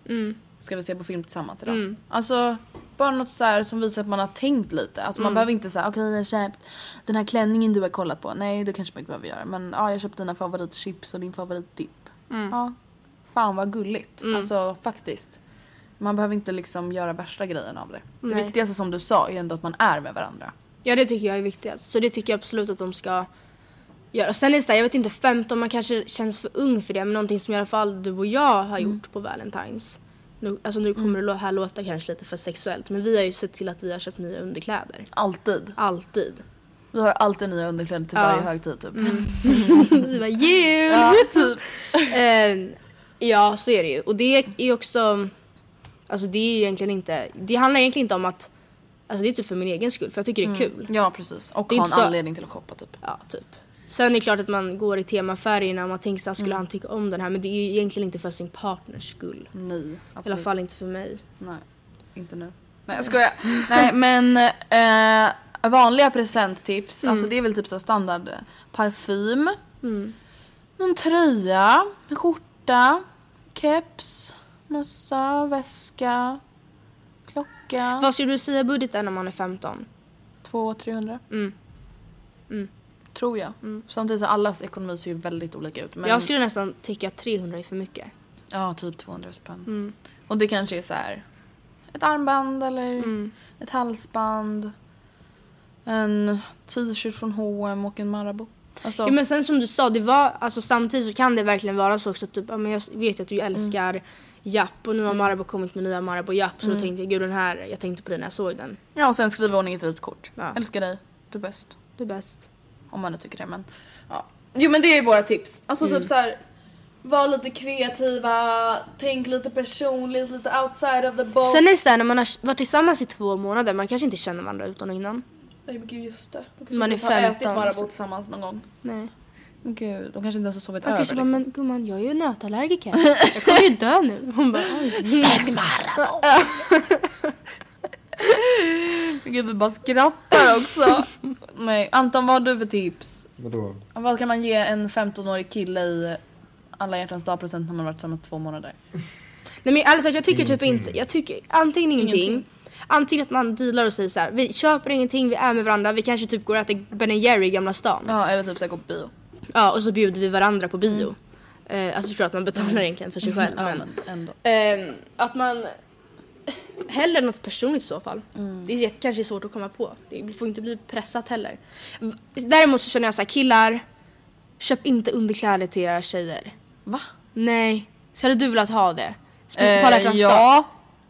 Ska vi se på film tillsammans idag? Alltså bara något så här som visar att man har tänkt lite. Alltså man behöver inte säga okej jag har köpt den här klänningen du har kollat på. Nej det kanske man inte behöver göra. Men ja, jag har köpt dina favoritchips och din favoritdipp. Ja, fan vad gulligt. Alltså faktiskt. Man behöver inte liksom göra värsta grejen av det. Det Nej. viktigaste som du sa är ändå att man är med varandra. Ja det tycker jag är viktigast. Så det tycker jag absolut att de ska göra. Sen är det så här, jag vet inte 15 man kanske känns för ung för det men någonting som i alla fall du och jag har gjort på Valentine's. Nu, alltså nu kommer det lå- här låta kanske lite för sexuellt men vi har ju sett till att vi har köpt nya underkläder. Alltid. Alltid. Vi har alltid nya underkläder till Ja. varje högtid typ. Vi var jul! Ja, typ. Eh, ja, så är det ju. Och det är ju också... Alltså det är ju egentligen inte, det handlar egentligen inte om att, alltså det är typ för min egen skull för jag tycker det är kul. Ja precis. Och Det ha en så- anledning till att shoppa typ. Ja, typ. Sen är det klart att man går i temafärgerna och man tänker såhär, skulle han tycka om den här? Men det är ju egentligen inte för sin partners skull. Nej, I absolut. alla fall inte för mig. Nej, inte nu. Nej jag skojar. Nej men eh, vanliga presenttips, alltså det är väl typ så här standard parfym, någon tröja, en skjorta, keps, mössa, väska, klocka. Vad skulle du säga budgeten när man är 15? 200-300. Mm. Tror jag. Samtidigt så allas ekonomi ser ju väldigt olika ut. Men Jag skulle nästan tycka att 300 är för mycket. Ja, typ 200 spänn. Och det kanske är så här ett armband eller ett halsband. En t-shirt från H&M och en Marabou. Alltså, Ja, men sen som du sa, det var, alltså, samtidigt så kan det verkligen vara så också. Typ, ja, men jag vet att du älskar Japp och nu har Marabou kommit med nya Marabou Japp. Så då tänkte jag, gud den här, jag tänkte på den när jag såg den. Ja, och sen skriva ordning ett ritkort. Ja. Älskar dig, du är bäst. Du är bäst. Om man nu tycker det, men ja. Jo men det är våra tips. Alltså typ så här. Var lite kreativa, tänk lite personligt, lite outside of the box. Sen är det såhär när man har varit tillsammans i två månader, man kanske inte känner varandra utan och innan. Nej men gud just det. De kanske Man inte ens har ätit 15, Marabou så- tillsammans någon gång. Nej. Men gud, de kanske inte ens har sovit Man över kanske bara, liksom. men gumman jag är ju nötallergiker. Jag kommer ju dö nu. Hon bara, oj. Stäng Marabou! Gud vi bara skrattar också. Nej, Anton vad har du för tips? Vadå? Vad kan man ge en 15-årig kille i alla hjärtans dag present när man varit tillsammans två månader? Nej men talat jag tycker typ inte, jag tycker antingen ingenting. Ingenting. Antingen att man dealar och säger så här: vi köper ingenting, vi är med varandra, vi kanske typ går och äter Ben Jerry i Gamla stan. Ja. Ja eller typ såhär gå på bio. och så bjuder vi varandra på bio. Eh, alltså förstår att man betalar egentligen för sig själv. Ja men, men ändå. Ehm, att man Hellre något personligt i så fall. Mm. Det är jätte- kanske svårt att komma på. Det får inte bli pressat heller. Däremot så känner jag så här, killar, köp inte underkläder till era tjejer. Va? Nej. Så hade du velat ha det? Speciellt på alla hjärtans dag. Eh, ja.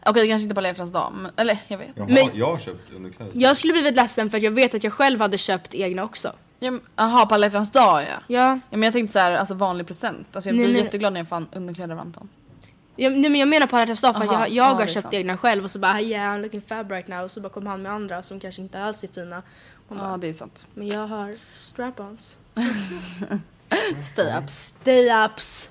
Okej kanske inte på alla hjärtans dag, men, eller jag vet. Jag har, Men- jag har köpt underkläder. Jag skulle blivit ledsen för att jag vet att jag själv hade köpt egna också. Ja, Jaha på alla hjärtans dag ja. Ja. Ja men jag tänkte så här, alltså vanlig present. Alltså jag Nej, blir nej. jätteglad när jag fann underkläder av Anton. Jag, nej men jag menar på alla för att jag, jag ja, har köpt sant. egna själv och så bara yeah I'm looking fab right now och så bara kom han med andra som kanske inte alls är fina. Man bara, Ja det är sant. Men jag har strap-ons. Stay ups. Stay-ups.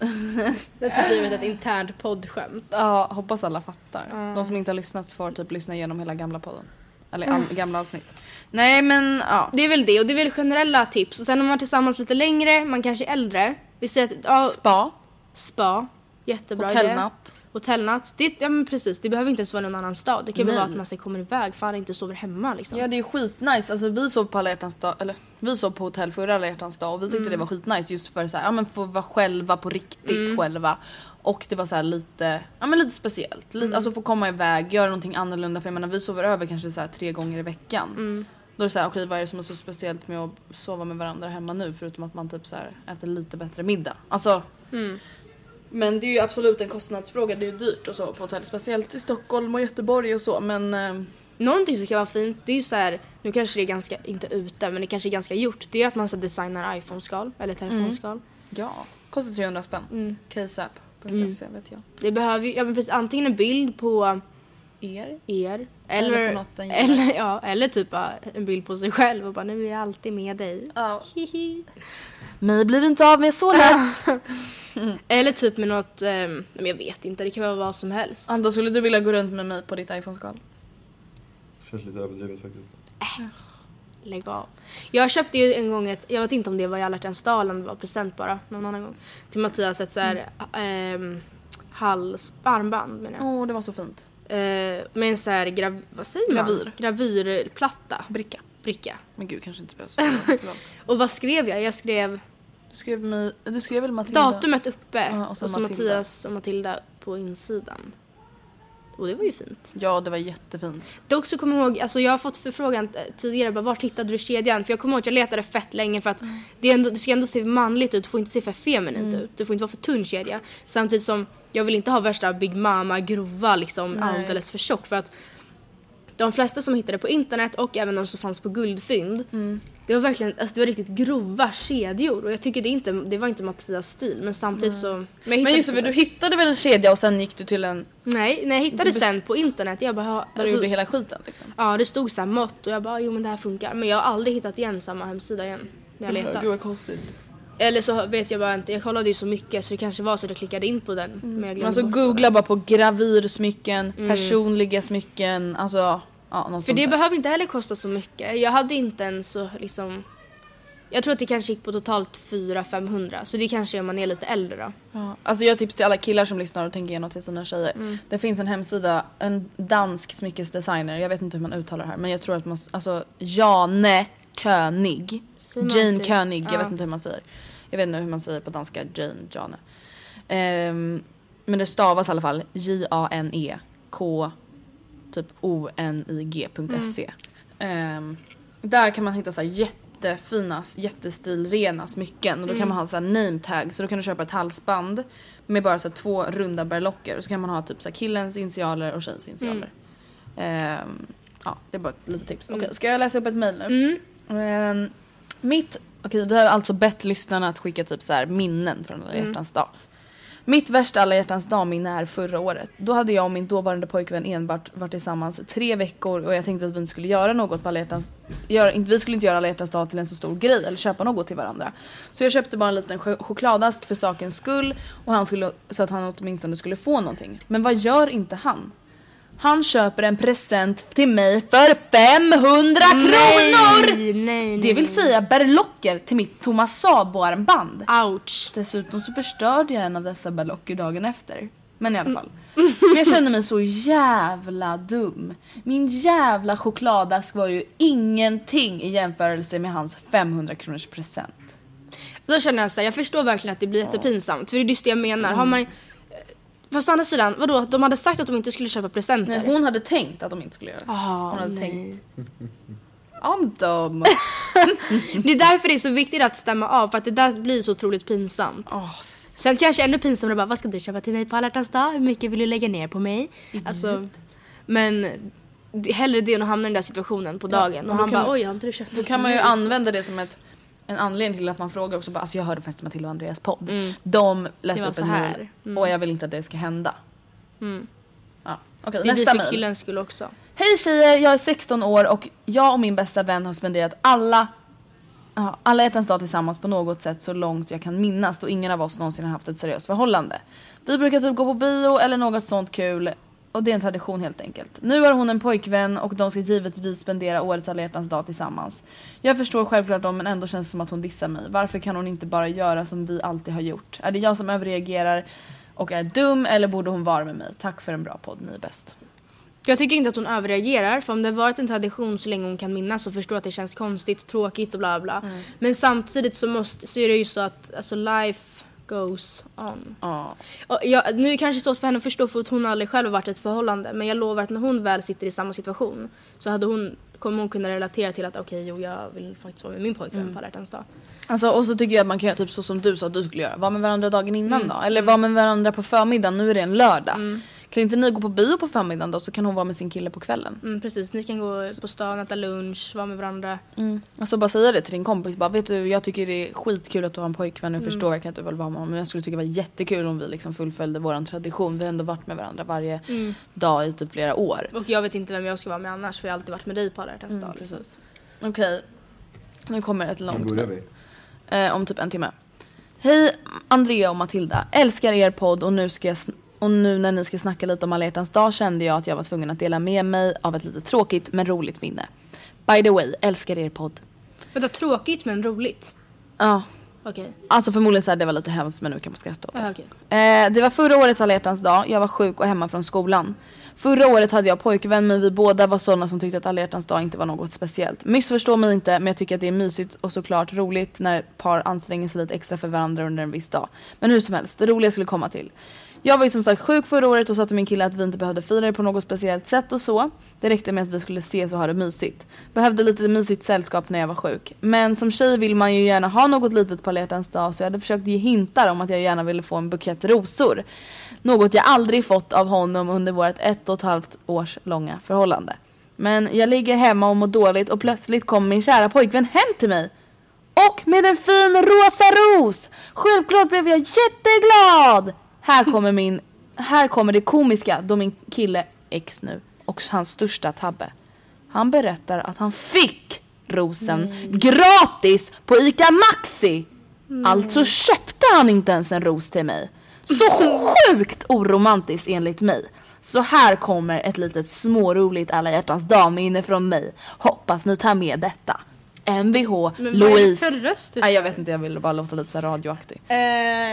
det har typ blivit ett internt poddskämt. Ja hoppas alla fattar. De som inte har lyssnat får typ lyssna igenom hela gamla podden. Eller all, gamla avsnitt. Nej men ja. Det är väl det och det är väl generella tips. Och sen om man är tillsammans lite längre, man kanske är äldre. Vi säger att, ja, Spa, spa. Jättebra idé. hotellnatt. Hotellnatt. Det, ja men precis, det behöver inte ens vara någon annan stad. Det kan Nej. vara att man ska komma iväg för alla inte sover hemma liksom. Ja det är skitnice, alltså vi sov på alla hjärtans dag, eller vi sov på hotell förra alla hjärtans dag och vi tyckte det var skitnice just för här, ja men få vara själva på riktigt själva. Och det var så här lite, ja men lite speciellt. Lite, Alltså få komma iväg, göra någonting annorlunda för jag menar vi sover över kanske så tre gånger i veckan. Då är det så här, okej vad är det som är så speciellt med att sova med varandra hemma nu förutom att man typ så här äter lite bättre middag. Alltså Men det är ju absolut en kostnadsfråga, det är ju dyrt och så på hotell. Speciellt i Stockholm och Göteborg och så men eh, Någonting som kan vara fint, det är ju så här, nu kanske det är ganska, inte ute, men det kanske är ganska gjort. Det är att man så designar iPhone-skal eller telefonskal. Ja, kostar 300 spänn. Mm. Caseapp.se vet jag. Det behöver ju, ja men precis, antingen en bild på Er? er. Eller Eller, på något den gillar. eller, ja, eller typ bara en bild på sig själv och bara nu är jag alltid med dig. Ja. Hihi. Mig blir du inte av med så lätt. Eller typ med något, ehm, men jag vet inte, det kan vara vad som helst. Anton, skulle du vilja gå runt med mig på ditt iPhone-skal? Känns lite överdrivet faktiskt. Lägg av. Jag köpte ju en gång ett, jag vet inte om det var i alla hjärtans dag eller om det var present bara, någon annan gång. Till Mattias ett såhär ehm, hals, armband menar jag. Åh, det var så fint. Eh, med en såhär, grav, vad säger man? Gravyr. Gravyrplatta. Bricka. Bricka. Men gud, kanske inte spelar så. Förlåt. Och vad skrev jag? Jag skrev Du skrev, mig, du skrev väl Matilda? datumet uppe Ja, och och så så, Matilda. Mattias och Matilda på insidan. Och det var ju fint. Ja, det var jättefint. Dock så kommer jag ihåg, alltså jag har fått förfrågan eh, tidigare, bara, vart hittade du kedjan? För jag kommer ihåg att jag letade fett länge för att det, är ändå, det ska ändå se manligt ut, det får inte se för feminint ut. Det får inte vara för tunn kedja. Samtidigt som jag vill inte ha värsta Big Mama grova liksom Nej. alldeles för tjock för att de flesta som hittade på internet och även de som fanns på guldfynd. Det var verkligen, alltså det var riktigt grova kedjor och jag tycker det inte, det var inte Mattias stil men samtidigt så. Men, Men just det, för du hittade väl en kedja och sen gick du till en Nej, när jag hittade Du sen på internet jag bara, ja, där du alltså, gjorde hela skiten liksom. ja det stod så här mått och jag bara jo men det här funkar. Men jag har aldrig hittat igen samma hemsida igen. När jag letat. konstigt. Eller så vet jag bara inte, jag kollade ju så mycket så det kanske var så att jag klickade in på den. Men jag Alltså googla bara på gravyrsmycken, personliga smycken, alltså ja, något För det där. behöver inte heller kosta så mycket. Jag hade inte ens så liksom... Jag tror att det kanske gick på totalt 400-500 så det kanske är om man är lite äldre då. Ja. Alltså jag tips till alla killar som lyssnar och tänker igenom till sina tjejer. Mm. Det finns en hemsida, en dansk smyckesdesigner, jag vet inte hur man uttalar det här men jag tror att man, alltså Jane König. Jane inte- König, jag ja. vet inte hur man säger. Jag vet inte hur man säger på danska, Jane, Jane. Ehm, men det stavas i alla fall J-A-N-E K typ O-N-I-G.se. Ehm, där kan man hitta så här jättefina, jättestilrena smycken och då kan man ha så här name tag så då kan du köpa ett halsband med bara så här två runda berlocker och så kan man ha typ så här killens initialer och tjejens initialer. Ehm, ja, det är bara ett litet tips. Okej, ska jag läsa upp ett mail nu? Ehm, mitt, okej vi har alltså bett lyssnarna att skicka typ så här minnen från alla hjärtans dag. Mitt värsta alla hjärtans dag-minne är förra året. Då hade jag och min dåvarande pojkvän enbart varit tillsammans tre veckor och jag tänkte att vi inte skulle göra något på alla hjärtans... Inte, vi skulle inte göra alla hjärtans dag till en så stor grej eller köpa något till varandra. Så jag köpte bara en liten ch- chokladask för sakens skull och han skulle, så att han åtminstone skulle få någonting. Men vad gör inte han? Han köper en present till mig för 500 kronor! Nej, nej, Det vill säga berlocker till mitt Thomas Sabo-armband. Ouch. Dessutom så förstörde jag en av dessa berlocker dagen efter. Men i alla fall. Men jag känner mig så jävla dum. Min jävla chokladask var ju ingenting i jämförelse med hans 500 kronors present. Då känner jag så här, jag förstår verkligen att det blir jättepinsamt för det är just det jag menar. Har man... Fast å andra sidan, vadå? De hade sagt att de inte skulle köpa presenter. Nej, hon hade tänkt att de inte skulle göra det. Ah, hon hade nej. tänkt. Anton! Det är därför det är så viktigt att stämma av för att det där blir så otroligt pinsamt. Sen kanske ännu pinsammare bara, vad ska du köpa till mig på alla dag? Hur mycket vill du lägga ner på mig? Alltså, men hellre det än att hamna i den där situationen på dagen. och då han bara, man- oj har inte du köpt Då kan man ju använda det som ett, en anledning till att man frågar också. Bara, alltså jag hörde faktiskt Matilda och Andreas podd. De läste Mm. Det var upp så en här. Mm. och jag vill inte att det ska hända. Ja. Okej, Det är nästa för killens skull också. Hej tjejer, jag är 16 år och jag och min bästa vän har spenderat alla alla hjärtans dag tillsammans på något sätt så långt jag kan minnas då ingen av oss någonsin har haft ett seriöst förhållande. Vi brukar typ gå på bio eller något sånt kul och det är en tradition helt enkelt. Nu har hon en pojkvän och de ska givetvis spendera årets alla dag tillsammans. Jag förstår självklart dem men ändå känns det som att hon dissar mig. Varför kan hon inte bara göra som vi alltid har gjort? Är det jag som överreagerar och är dum eller borde hon vara med mig? Tack för en bra podd, ni är bäst. Jag tycker inte att hon överreagerar för om det har varit en tradition så länge hon kan minnas så förstår jag att det känns konstigt, tråkigt och bla bla. Men samtidigt så, måste, så är det ju så att alltså, life goes on. Ja. Och jag, nu är det kanske svårt för henne att förstå för att hon aldrig själv varit i ett förhållande men jag lovar att när hon väl sitter i samma situation så hade hon, kommer hon kunna relatera till att okej jo jag vill faktiskt vara med min pojkvän på alla dag. Alltså, och så tycker jag att man kan göra typ så som du sa att du skulle göra. Vara med varandra dagen innan då. Eller vara med varandra på förmiddagen. Nu är det en lördag. Kan inte ni gå på bio på förmiddagen då så kan hon vara med sin kille på kvällen. Mm, precis, ni kan gå på stan, äta lunch, vara med varandra. Alltså bara säga det till din kompis. Bara, vet du jag tycker det är skitkul att du har en pojkvän. Jag förstår verkligen att du vill vara med honom. Men jag skulle tycka det var jättekul om vi liksom fullföljde våran tradition. Vi har ändå varit med varandra varje dag i typ flera år. Och jag vet inte vem jag ska vara med annars för jag har alltid varit med dig på alla hjärtans dag. liksom. Precis. Okej. Nu kommer ett långt mejl. eh, om typ en timme. Hej Andrea och Matilda. Älskar er podd och nu, ska jag och nu när ni ska snacka lite om alla hjärtans dag kände jag att jag var tvungen att dela med mig av ett lite tråkigt men roligt minne. By the way, älskar er podd. Vänta, tråkigt men roligt. Ja, Okej. alltså förmodligen så här, det var lite hemskt men nu kan man skratta åt det. Ja, okej. Eh, det var förra årets alla hjärtans dag. Jag var sjuk och hemma från skolan. Förra året hade jag pojkvän men vi båda var sådana som tyckte att alla hjärtans dag inte var något speciellt. Missförstå mig inte men jag tycker att det är mysigt och såklart roligt när par anstränger sig lite extra för varandra under en viss dag. Men hur som helst, det roliga skulle komma till. Jag var ju som sagt sjuk förra året och sa till min kille att vi inte behövde fira det på något speciellt sätt och så. Det räckte med att vi skulle ses och ha det mysigt. Behövde lite mysigt sällskap när jag var sjuk. Men som tjej vill man ju gärna ha något litet på alla hjärtans dag så jag hade försökt ge hintar om att jag gärna ville få en bukett rosor. Något jag aldrig fått av honom under vårt ett och ett halvt års långa förhållande. Men jag ligger hemma och mår dåligt och plötsligt kommer min kära pojkvän hem till mig. Och med en fin rosa ros! Självklart blev jag jätteglad! Här kommer min, här kommer det komiska då min kille, ex nu, och hans största tabbe. Han berättar att han fick rosen gratis på ICA Maxi! Alltså köpte han inte ens en ros till mig. Så sjukt oromantiskt enligt mig. Så här kommer ett litet småroligt alla hjärtans damminne från mig. Hoppas ni tar med detta. Mvh Men vad är det Louise. för röst du Nej jag vet inte, jag ville bara låta lite så radioaktig. Eh,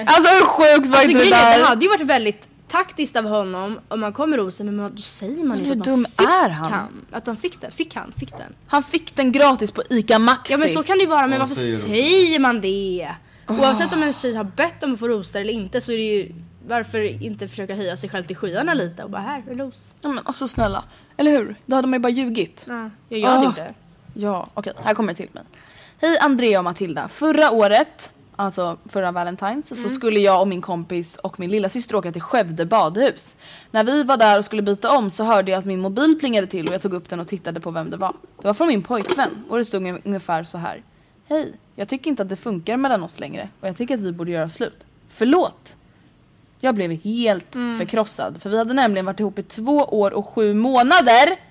Alltså hur sjukt var alltså, inte det grejen är, det där? hade ju varit väldigt taktiskt av honom om man kommer rosen men man- då säger man inte hur att man dum fick är han? Att han fick den. Fick han? Fick den? Han fick den gratis på ICA Maxi. Ja men så kan det ju vara men varför säger man det? Oavsett om en tjej har bett om att få rosor eller inte så är det ju varför inte försöka höja sig själv till skyarna lite och bara här, en ros. Ja men alltså snälla. Eller hur? Då hade man ju bara ljugit. Ja, jag hade Ah. gjort det. Ja, okej. Här kommer det till mig. Hej Andrea och Matilda. Förra året, alltså förra Valentine's, Mm. så skulle jag och min kompis och min lilla syster åka till Skövde badhus. När vi var där och skulle byta om så hörde jag att min mobil plingade till och jag tog upp den och tittade på vem det var. Det var från min pojkvän och det stod un- ungefär så här. Hej, jag tycker inte att det funkar mellan oss längre och jag tycker att vi borde göra slut. Förlåt! Jag blev helt Mm. förkrossad för vi hade nämligen varit ihop i två år och sju månader.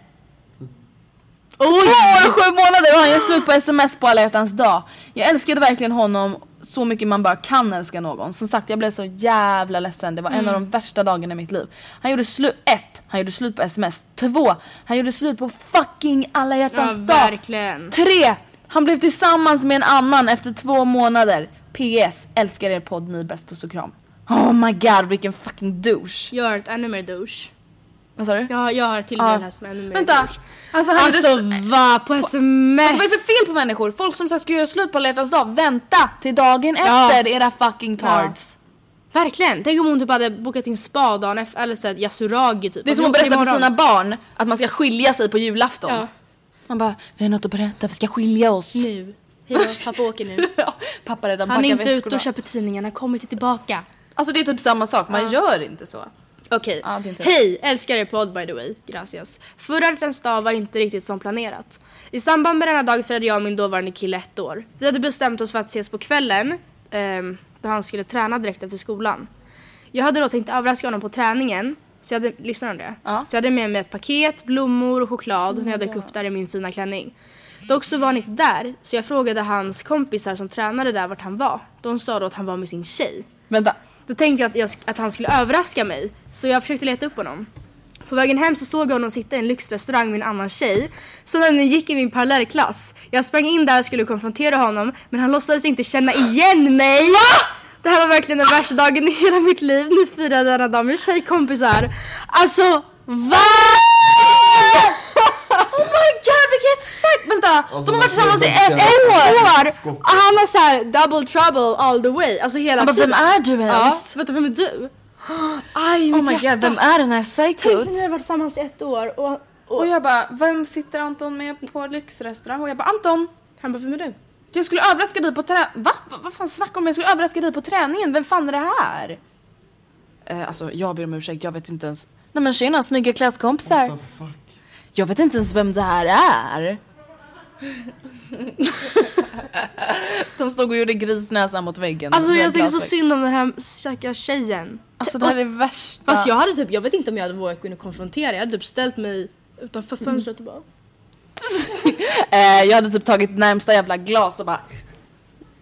Två år och sju månader och han gör slut på sms på alla hjärtans dag. Jag älskade verkligen honom så mycket man bara kan älska någon. Som sagt jag blev så jävla ledsen. Det var en av de värsta dagarna i mitt liv. Han gjorde slut, ett, han gjorde slut på sms. Två, han gjorde slut på fucking alla Ja hjärtans dag. verkligen. Tre, han blev tillsammans med en annan efter två månader. PS, älskar er podd, ni är bäst, puss och kram. Oh my god vilken fucking douche. Jag har ett ännu mer douche. Vad sa du? Jag, jag har till och Ja. med som ännu mer Vänta! Alltså, han Alltså va? På sms? Alltså, vad är det för fel på människor? Folk som ska göra slut på alla dag, vänta till dagen Ja. efter era fucking tards. Verkligen. Tänk om hon typ hade bokat in spa dagen efter eller såhär yasuragi typ. Det är som att berätta för sina barn att man ska skilja sig på julafton. Ja. Man bara, vi har något att berätta, vi ska skilja oss. Nu. Hejdå, pappa åker nu. Ja, Pappa redan Han är inte ute och köper tidningarna, kommer inte tillbaka. Alltså det är typ samma sak, man gör inte så. Okej. Ja, det är inte- Hej, älskar er podd by the way. Gracias. Förra hjärtans dag var inte riktigt som planerat. I samband med denna dag firade jag och min dåvarande kille ett år. Vi hade bestämt oss för att ses på kvällen, ehm, då han skulle träna direkt efter skolan. Jag hade då tänkt överraska honom på träningen, så jag hade, lyssnar du det? Ja. Så jag hade med mig ett paket, blommor och choklad när jag dök upp där i min fina klänning. Dock så var han inte där, så jag frågade hans kompisar som tränade där vart han var. De sa då att han var med sin tjej. Vänta. Då tänkte jag att, jag, att han skulle överraska mig. Så jag försökte leta upp honom. På vägen hem så såg jag honom sitta i en lyxrestaurang med en annan tjej. Som nämligen gick i min parallellklass. Jag sprang in där och skulle konfrontera honom. Men han låtsades inte känna igen mig. Det här var verkligen den värsta dagen i hela mitt liv. Ni firade denna dag med tjejkompisar. Alltså, va? Oh my god vilket sagt! Vänta! Alltså, de har varit tillsammans i ett år! Och han har såhär double trouble all the way. Alltså hela bara, tiden. vem är du Ja, ens? vänta vem är du? Aj, Oh mitt my hjärta. god, vem är den här Tänk psykot? när vi har varit tillsammans i ett år och, och Och jag bara, vem sitter Anton med på lyxrestaurang? Och jag bara, Anton! han bara, vem är du? Jag skulle överraska dig på trä... Va? Va? Vad fan snackar du om? Jag skulle överraska dig på träningen. Vem fan är det här? Eh, alltså, jag ber om ursäkt. Jag vet inte ens... Nej men tjena, snygga klasskompisar. What the fuck? Jag vet inte ens vem det här är. De stod och gjorde grisnäsan mot väggen. Alltså jag tycker så synd om den här stackars tjejen. Alltså det här är det värsta. Fast jag hade typ, jag vet inte om jag hade vågat gå in och konfrontera. Jag hade typ ställt mig utanför fönstret och bara Eh, jag hade typ tagit närmsta jävla glas och bara...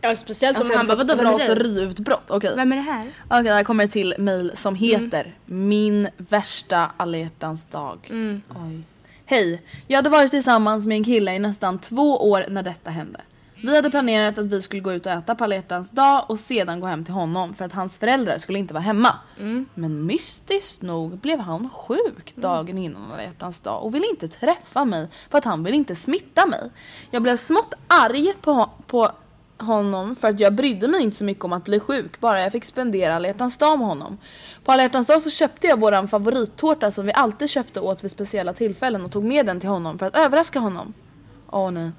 Ja speciellt om Alltså, han bara vadå vem är det? raseriutbrott. Okej. Vem är det här? Okej, här kommer till mail som heter Min värsta alla dag. Oj. Hej, jag hade varit tillsammans med en kille i nästan två år när detta hände. Vi hade planerat att vi skulle gå ut och äta på alla dag och sedan gå hem till honom för att hans föräldrar skulle inte vara hemma. Men mystiskt nog blev han sjuk dagen innan alla dag och ville inte träffa mig för att han ville inte smitta mig. Jag blev smått arg på, på honom för att jag brydde mig inte så mycket om att bli sjuk bara jag fick spendera alla dag med honom. På alla hjärtans dag så köpte jag våran favorittårta som vi alltid köpte åt vid speciella tillfällen och tog med den till honom för att överraska honom. Åh nej.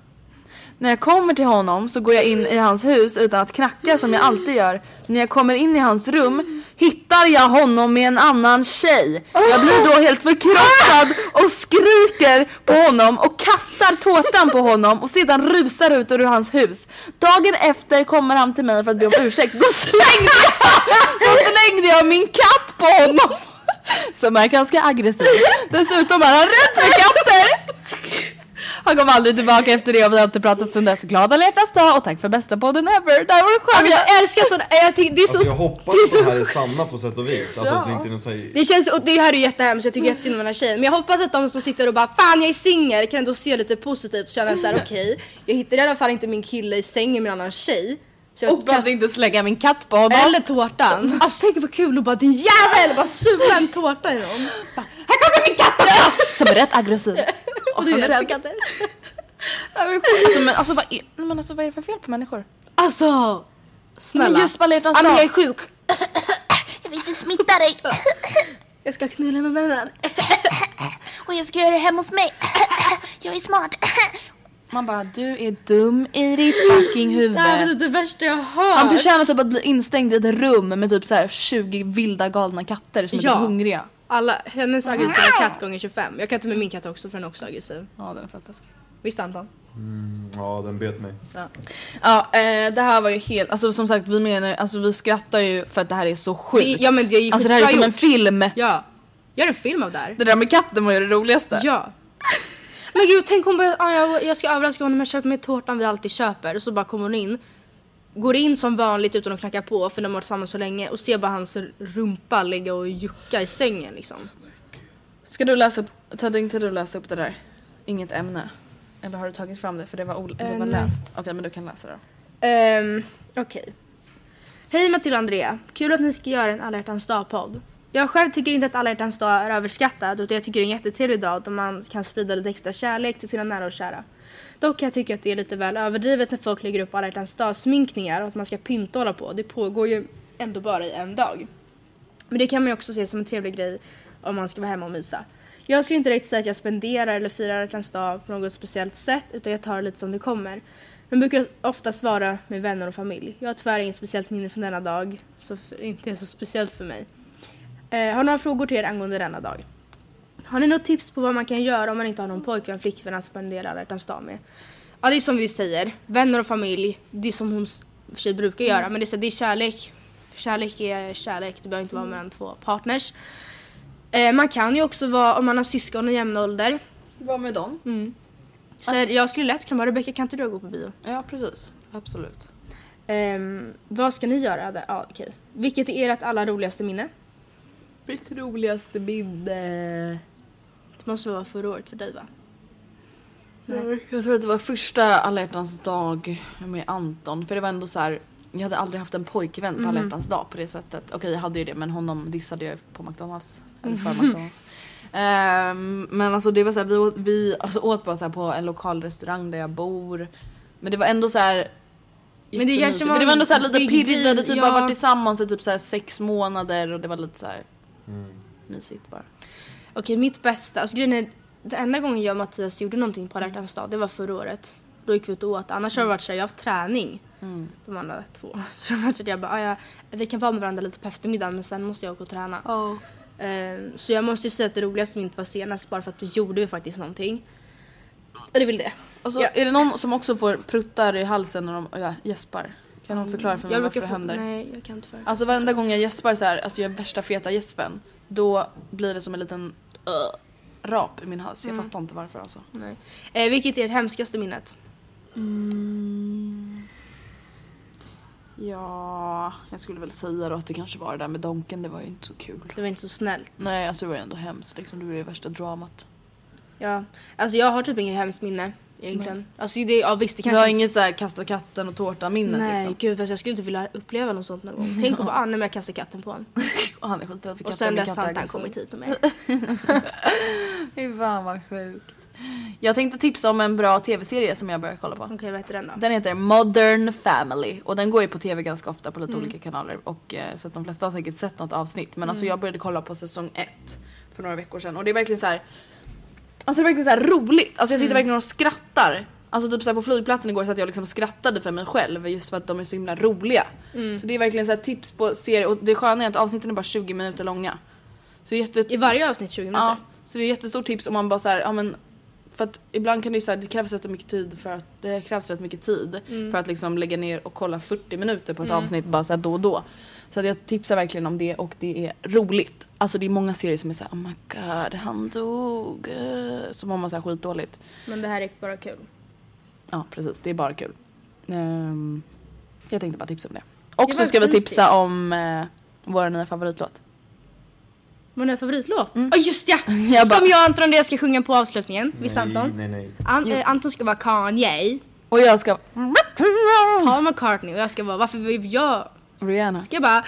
När jag kommer till honom så går jag in i hans hus utan att knacka som jag alltid gör. När jag kommer in i hans rum hittar jag honom med en annan tjej. Jag blir då helt förkrossad och skriker på honom och kastar tårtan på honom och sedan rusar ut ur hans hus. Dagen efter kommer han till mig för att be om ursäkt. Då slängde jag, då slängde jag min katt på honom. Som är ganska aggressiv. Dessutom är han rädd för katter. Han kom aldrig tillbaka efter det och vi har inte pratat sen dess. Glad alla hjärtans dag och tack för bästa podden ever. Det här var det Alltså jag älskar sådana, jag tycker, det är så... Alltså jag hoppas det är att så de här är sanna på sätt och vis. Alltså att det inte är någon så här... Det känns, och det här är jättehemskt, jag tycker jättesynd om den här tjejen. Men jag hoppas att de som sitter och bara Fan jag är singel kan ändå se lite positivt och känna såhär okej Jag hittar i alla fall inte min kille i sängen med en annan tjej. Så Och behövde inte slänga min katt på honom. Eller tårtan. Alltså tänk vad kul att bara din jävel bara suga en tårta i någon. Här kommer min katt också! Som är rätt aggressiv. Och du är rädd för katter. Alltså, men, alltså, vad är, men alltså vad är det för fel på människor? Alltså snälla. Men just på alla dag. jag är sjuk. Jag vill inte smitta dig. Jag ska knulla någon annan. Och jag ska göra det hemma hos mig. Jag är smart. Man bara, du är dum i ditt fucking huvud. Det här var typ det värsta jag har Han hört. förtjänar typ att bli instängd i ett rum med typ så här 20 vilda galna katter som Ja. är hungriga. Alla, hennes aggressiva katt gånger 25. Jag kan ta med min katt också för den är också aggressiv. Ja den är fett läskig. Visst Anton? Ja, den bet mig. Ja eh, det här var ju helt, alltså som sagt vi menar, alltså vi skrattar ju för att det här är så sjukt. Det- ja, men det är ju alltså det här är som en gjort. film. Ja. Gör en film av det här. Det där med katten var ju det roligaste. Ja. Men gud tänk hon bara, ah, jag, jag ska överraska honom jag köper mig tårtan vi alltid köper. Och så bara kommer hon in. Går in som vanligt utan att knacka på för de har varit tillsammans så länge och ser bara hans rumpa ligga och jucka i sängen liksom. Ska du läsa upp, tänkte du läsa upp det där? Inget ämne? Eller har du tagit fram det för det var, ol- det Eh, var nej. läst? Okej men du kan läsa det då. Ehm, Okej. Hej Matilda och Andrea. Kul att ni ska göra en alla hjärtans dag-podd. Jag själv tycker inte att alla hjärtans dag är överskattad utan jag tycker det är en jättetrevlig dag då man kan sprida lite extra kärlek till sina nära och kära. Dock kan jag tycka att det är lite väl överdrivet när folk lägger upp alla hjärtans dag sminkningar och att man ska pynta och hålla på. Det pågår ju ändå bara i en dag. Men det kan man ju också se som en trevlig grej om man ska vara hemma och mysa. Jag skulle inte direkt säga att jag spenderar eller firar alla hjärtans dag på något speciellt sätt utan jag tar det lite som det kommer. Men brukar ofta svara med vänner och familj. Jag har tyvärr inget speciellt minne från denna dag så f- inte är så speciellt för mig. Eh, har några frågor till er angående denna dag. Har ni något tips på vad man kan göra om man inte har någon pojkvän, flickvän att spendera hjärtans dag med? Ja det är som vi säger, vänner och familj, det är som hon för sig brukar göra men det är, så, det är kärlek. Kärlek är kärlek, det behöver inte vara mellan två partners. Eh, man kan ju också vara, om man har syskon i jämn ålder. Vad med dem? Så jag skulle lätt kunna vara Rebecka, kan inte du gå på bio? Ja precis, absolut. Ehm, vad ska ni göra? Ja, okej. Vilket är ert allra roligaste minne? Mitt roligaste minne. Det måste vara förra året för dig va? Jag tror att det var första alla hjärtans dag med Anton. För det var ändå så här. Jag hade aldrig haft en pojkvän på alla hjärtans dag på det sättet. Okej jag hade ju det men honom dissade jag på McDonalds. Eller för McDonalds. Ehm, men alltså det var så här, vi, åt, vi alltså, åt bara så här på en lokal restaurang där jag bor. Men det var ändå så här. Men det var det var ändå så här lite pirrigt. Vi hade typ ja. bara varit tillsammans i typ så här sex månader och det var lite så här mysigt bara. Okej, mitt bästa. Alltså grejen är, det enda gången jag och Mattias gjorde någonting på alla hjärtans dag, det var förra året. Då gick vi ut och åt. Annars har det varit så här, jag har haft träning. De andra två. Så det varit så jag bara, "Ah, ja, vi kan vara med varandra lite på eftermiddagen men sen måste jag gå och träna. Ehm, så jag måste ju säga att det roligaste minnet var senast bara för att då gjorde vi faktiskt någonting. Och det är väl det. Och så Ja. är det någon som också får pruttar i halsen när de gäspar? Kan någon förklara för mig jag varför det händer? Nej, jag kan inte för. Alltså varenda gång jag gäspar så här, alltså jag är värsta feta gäspen, då blir det som en liten uh, rap i min hals. Jag fattar inte varför alltså. Nej. Eh, vilket är ert hemskaste minnet? Ja, jag skulle väl säga då att det kanske var det där med donken, det var ju inte så kul. Det var inte så snällt. Nej, alltså det var ju ändå hemskt liksom, det var ju värsta dramat. Ja. Alltså jag har typ inget hemskt minne egentligen. Alltså det, ja visst det Du kanske... har inget så här kasta katten och tårta minnet Nej liksom? gud fast jag skulle inte vilja uppleva något sånt någon gång. Tänk om bara, ah, nej men jag kastar katten på honom. Och han är skiträdd för Och katten. sen min dess har inte han aggressiv. kommit hit med. Fy fan vad sjukt. Jag tänkte tipsa om en bra tv-serie som jag börjar kolla på. Okej vad heter den då? Den heter Modern Family och den går ju på tv ganska ofta på lite olika kanaler och eh, så att de flesta har säkert sett något avsnitt men alltså jag började kolla på säsong ett för några veckor sedan och det är verkligen så här. Alltså det är verkligen så här roligt, alltså jag sitter verkligen och skrattar. Alltså typ så här på flygplatsen igår satt jag liksom skrattade för mig själv just för att de är så himla roliga. Så det är verkligen så här tips på serier och det sköna är att avsnitten är bara 20 minuter långa. Så det är jätte... I varje avsnitt 20 minuter. Ja, så det är jättestort tips om man bara så här, ja men för att ibland kan det ju säga det krävs rätt mycket tid för att det krävs rätt mycket tid för att liksom lägga ner och kolla 40 minuter på ett avsnitt bara så här då och då. Så att jag tipsar verkligen om det och det är roligt. Alltså det är många serier som är såhär oh my god han dog. Så mår man såhär skitdåligt. Men det här är bara kul. Ja precis, det är bara kul. Ehm, jag tänkte bara tipsa om det. Och så ska vi tipsa tips. om uh, vår nya favoritlåt. Vår nya favoritlåt? Ja just ja! Mm. Jag bara- Som jag och Anton Andreas ska sjunga på avslutningen. Visst Anton? Nej, nej, nej. An- eh, Anton ska vara Kanye, Och jag ska... Paul McCartney och jag ska vara, varför vill jag? Rihanna. Ska jag bara I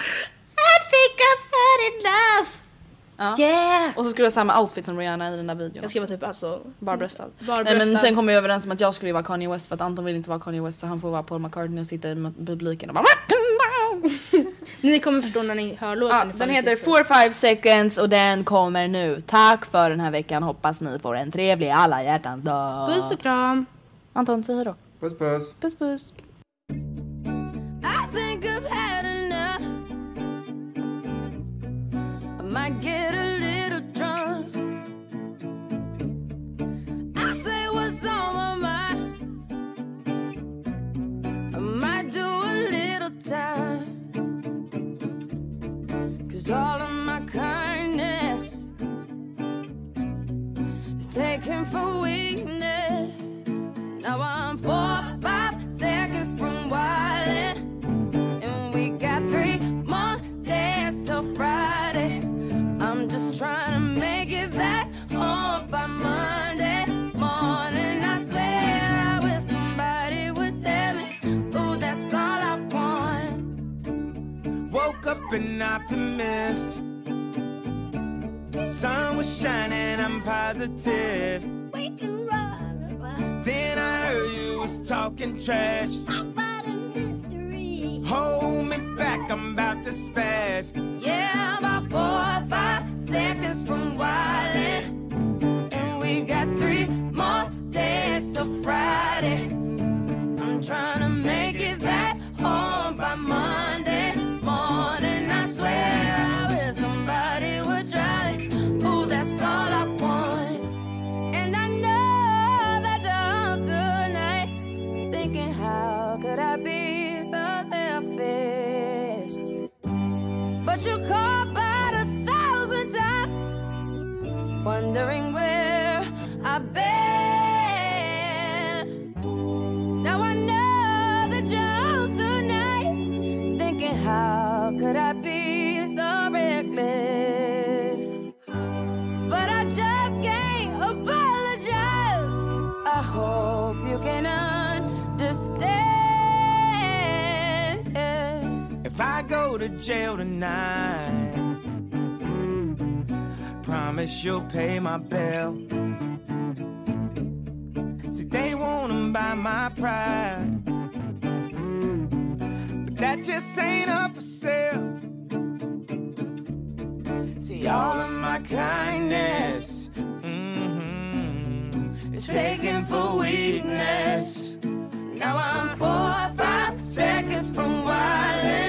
think I've had enough! Ja. Yeah! Och så ska du ha samma outfit som Rihanna i den där videon. Jag ska vara typ alltså Barbröstad. Barbröstad. Nej men sen kom vi överens om att jag skulle vara Kanye West för att Anton vill inte vara Kanye West så han får vara Paul McCartney och sitta i publiken och bara Ni kommer förstå när ni hör låten. ja, Den heter sitter- 4-5 seconds och den kommer nu. Tack för den här veckan. Hoppas ni får en trevlig alla hjärtans dag. Puss och kram. Anton säg då. Puss puss. Puss puss. I get a little drunk. I say what's on my mind. I might do a little time. Cause all of my kindness is taken for weakness. Now I'm four, five an optimist. Sun was shining, I'm positive. We can run Then I heard you was talking trash. about a mystery. Hold me back, I'm about to spaz. To jail tonight, promise you'll pay my bill. See, they wanna buy my pride, but that just ain't up for sale. See, all of my kindness mhm, is taken for weakness. Now I'm four or five seconds from wildin'.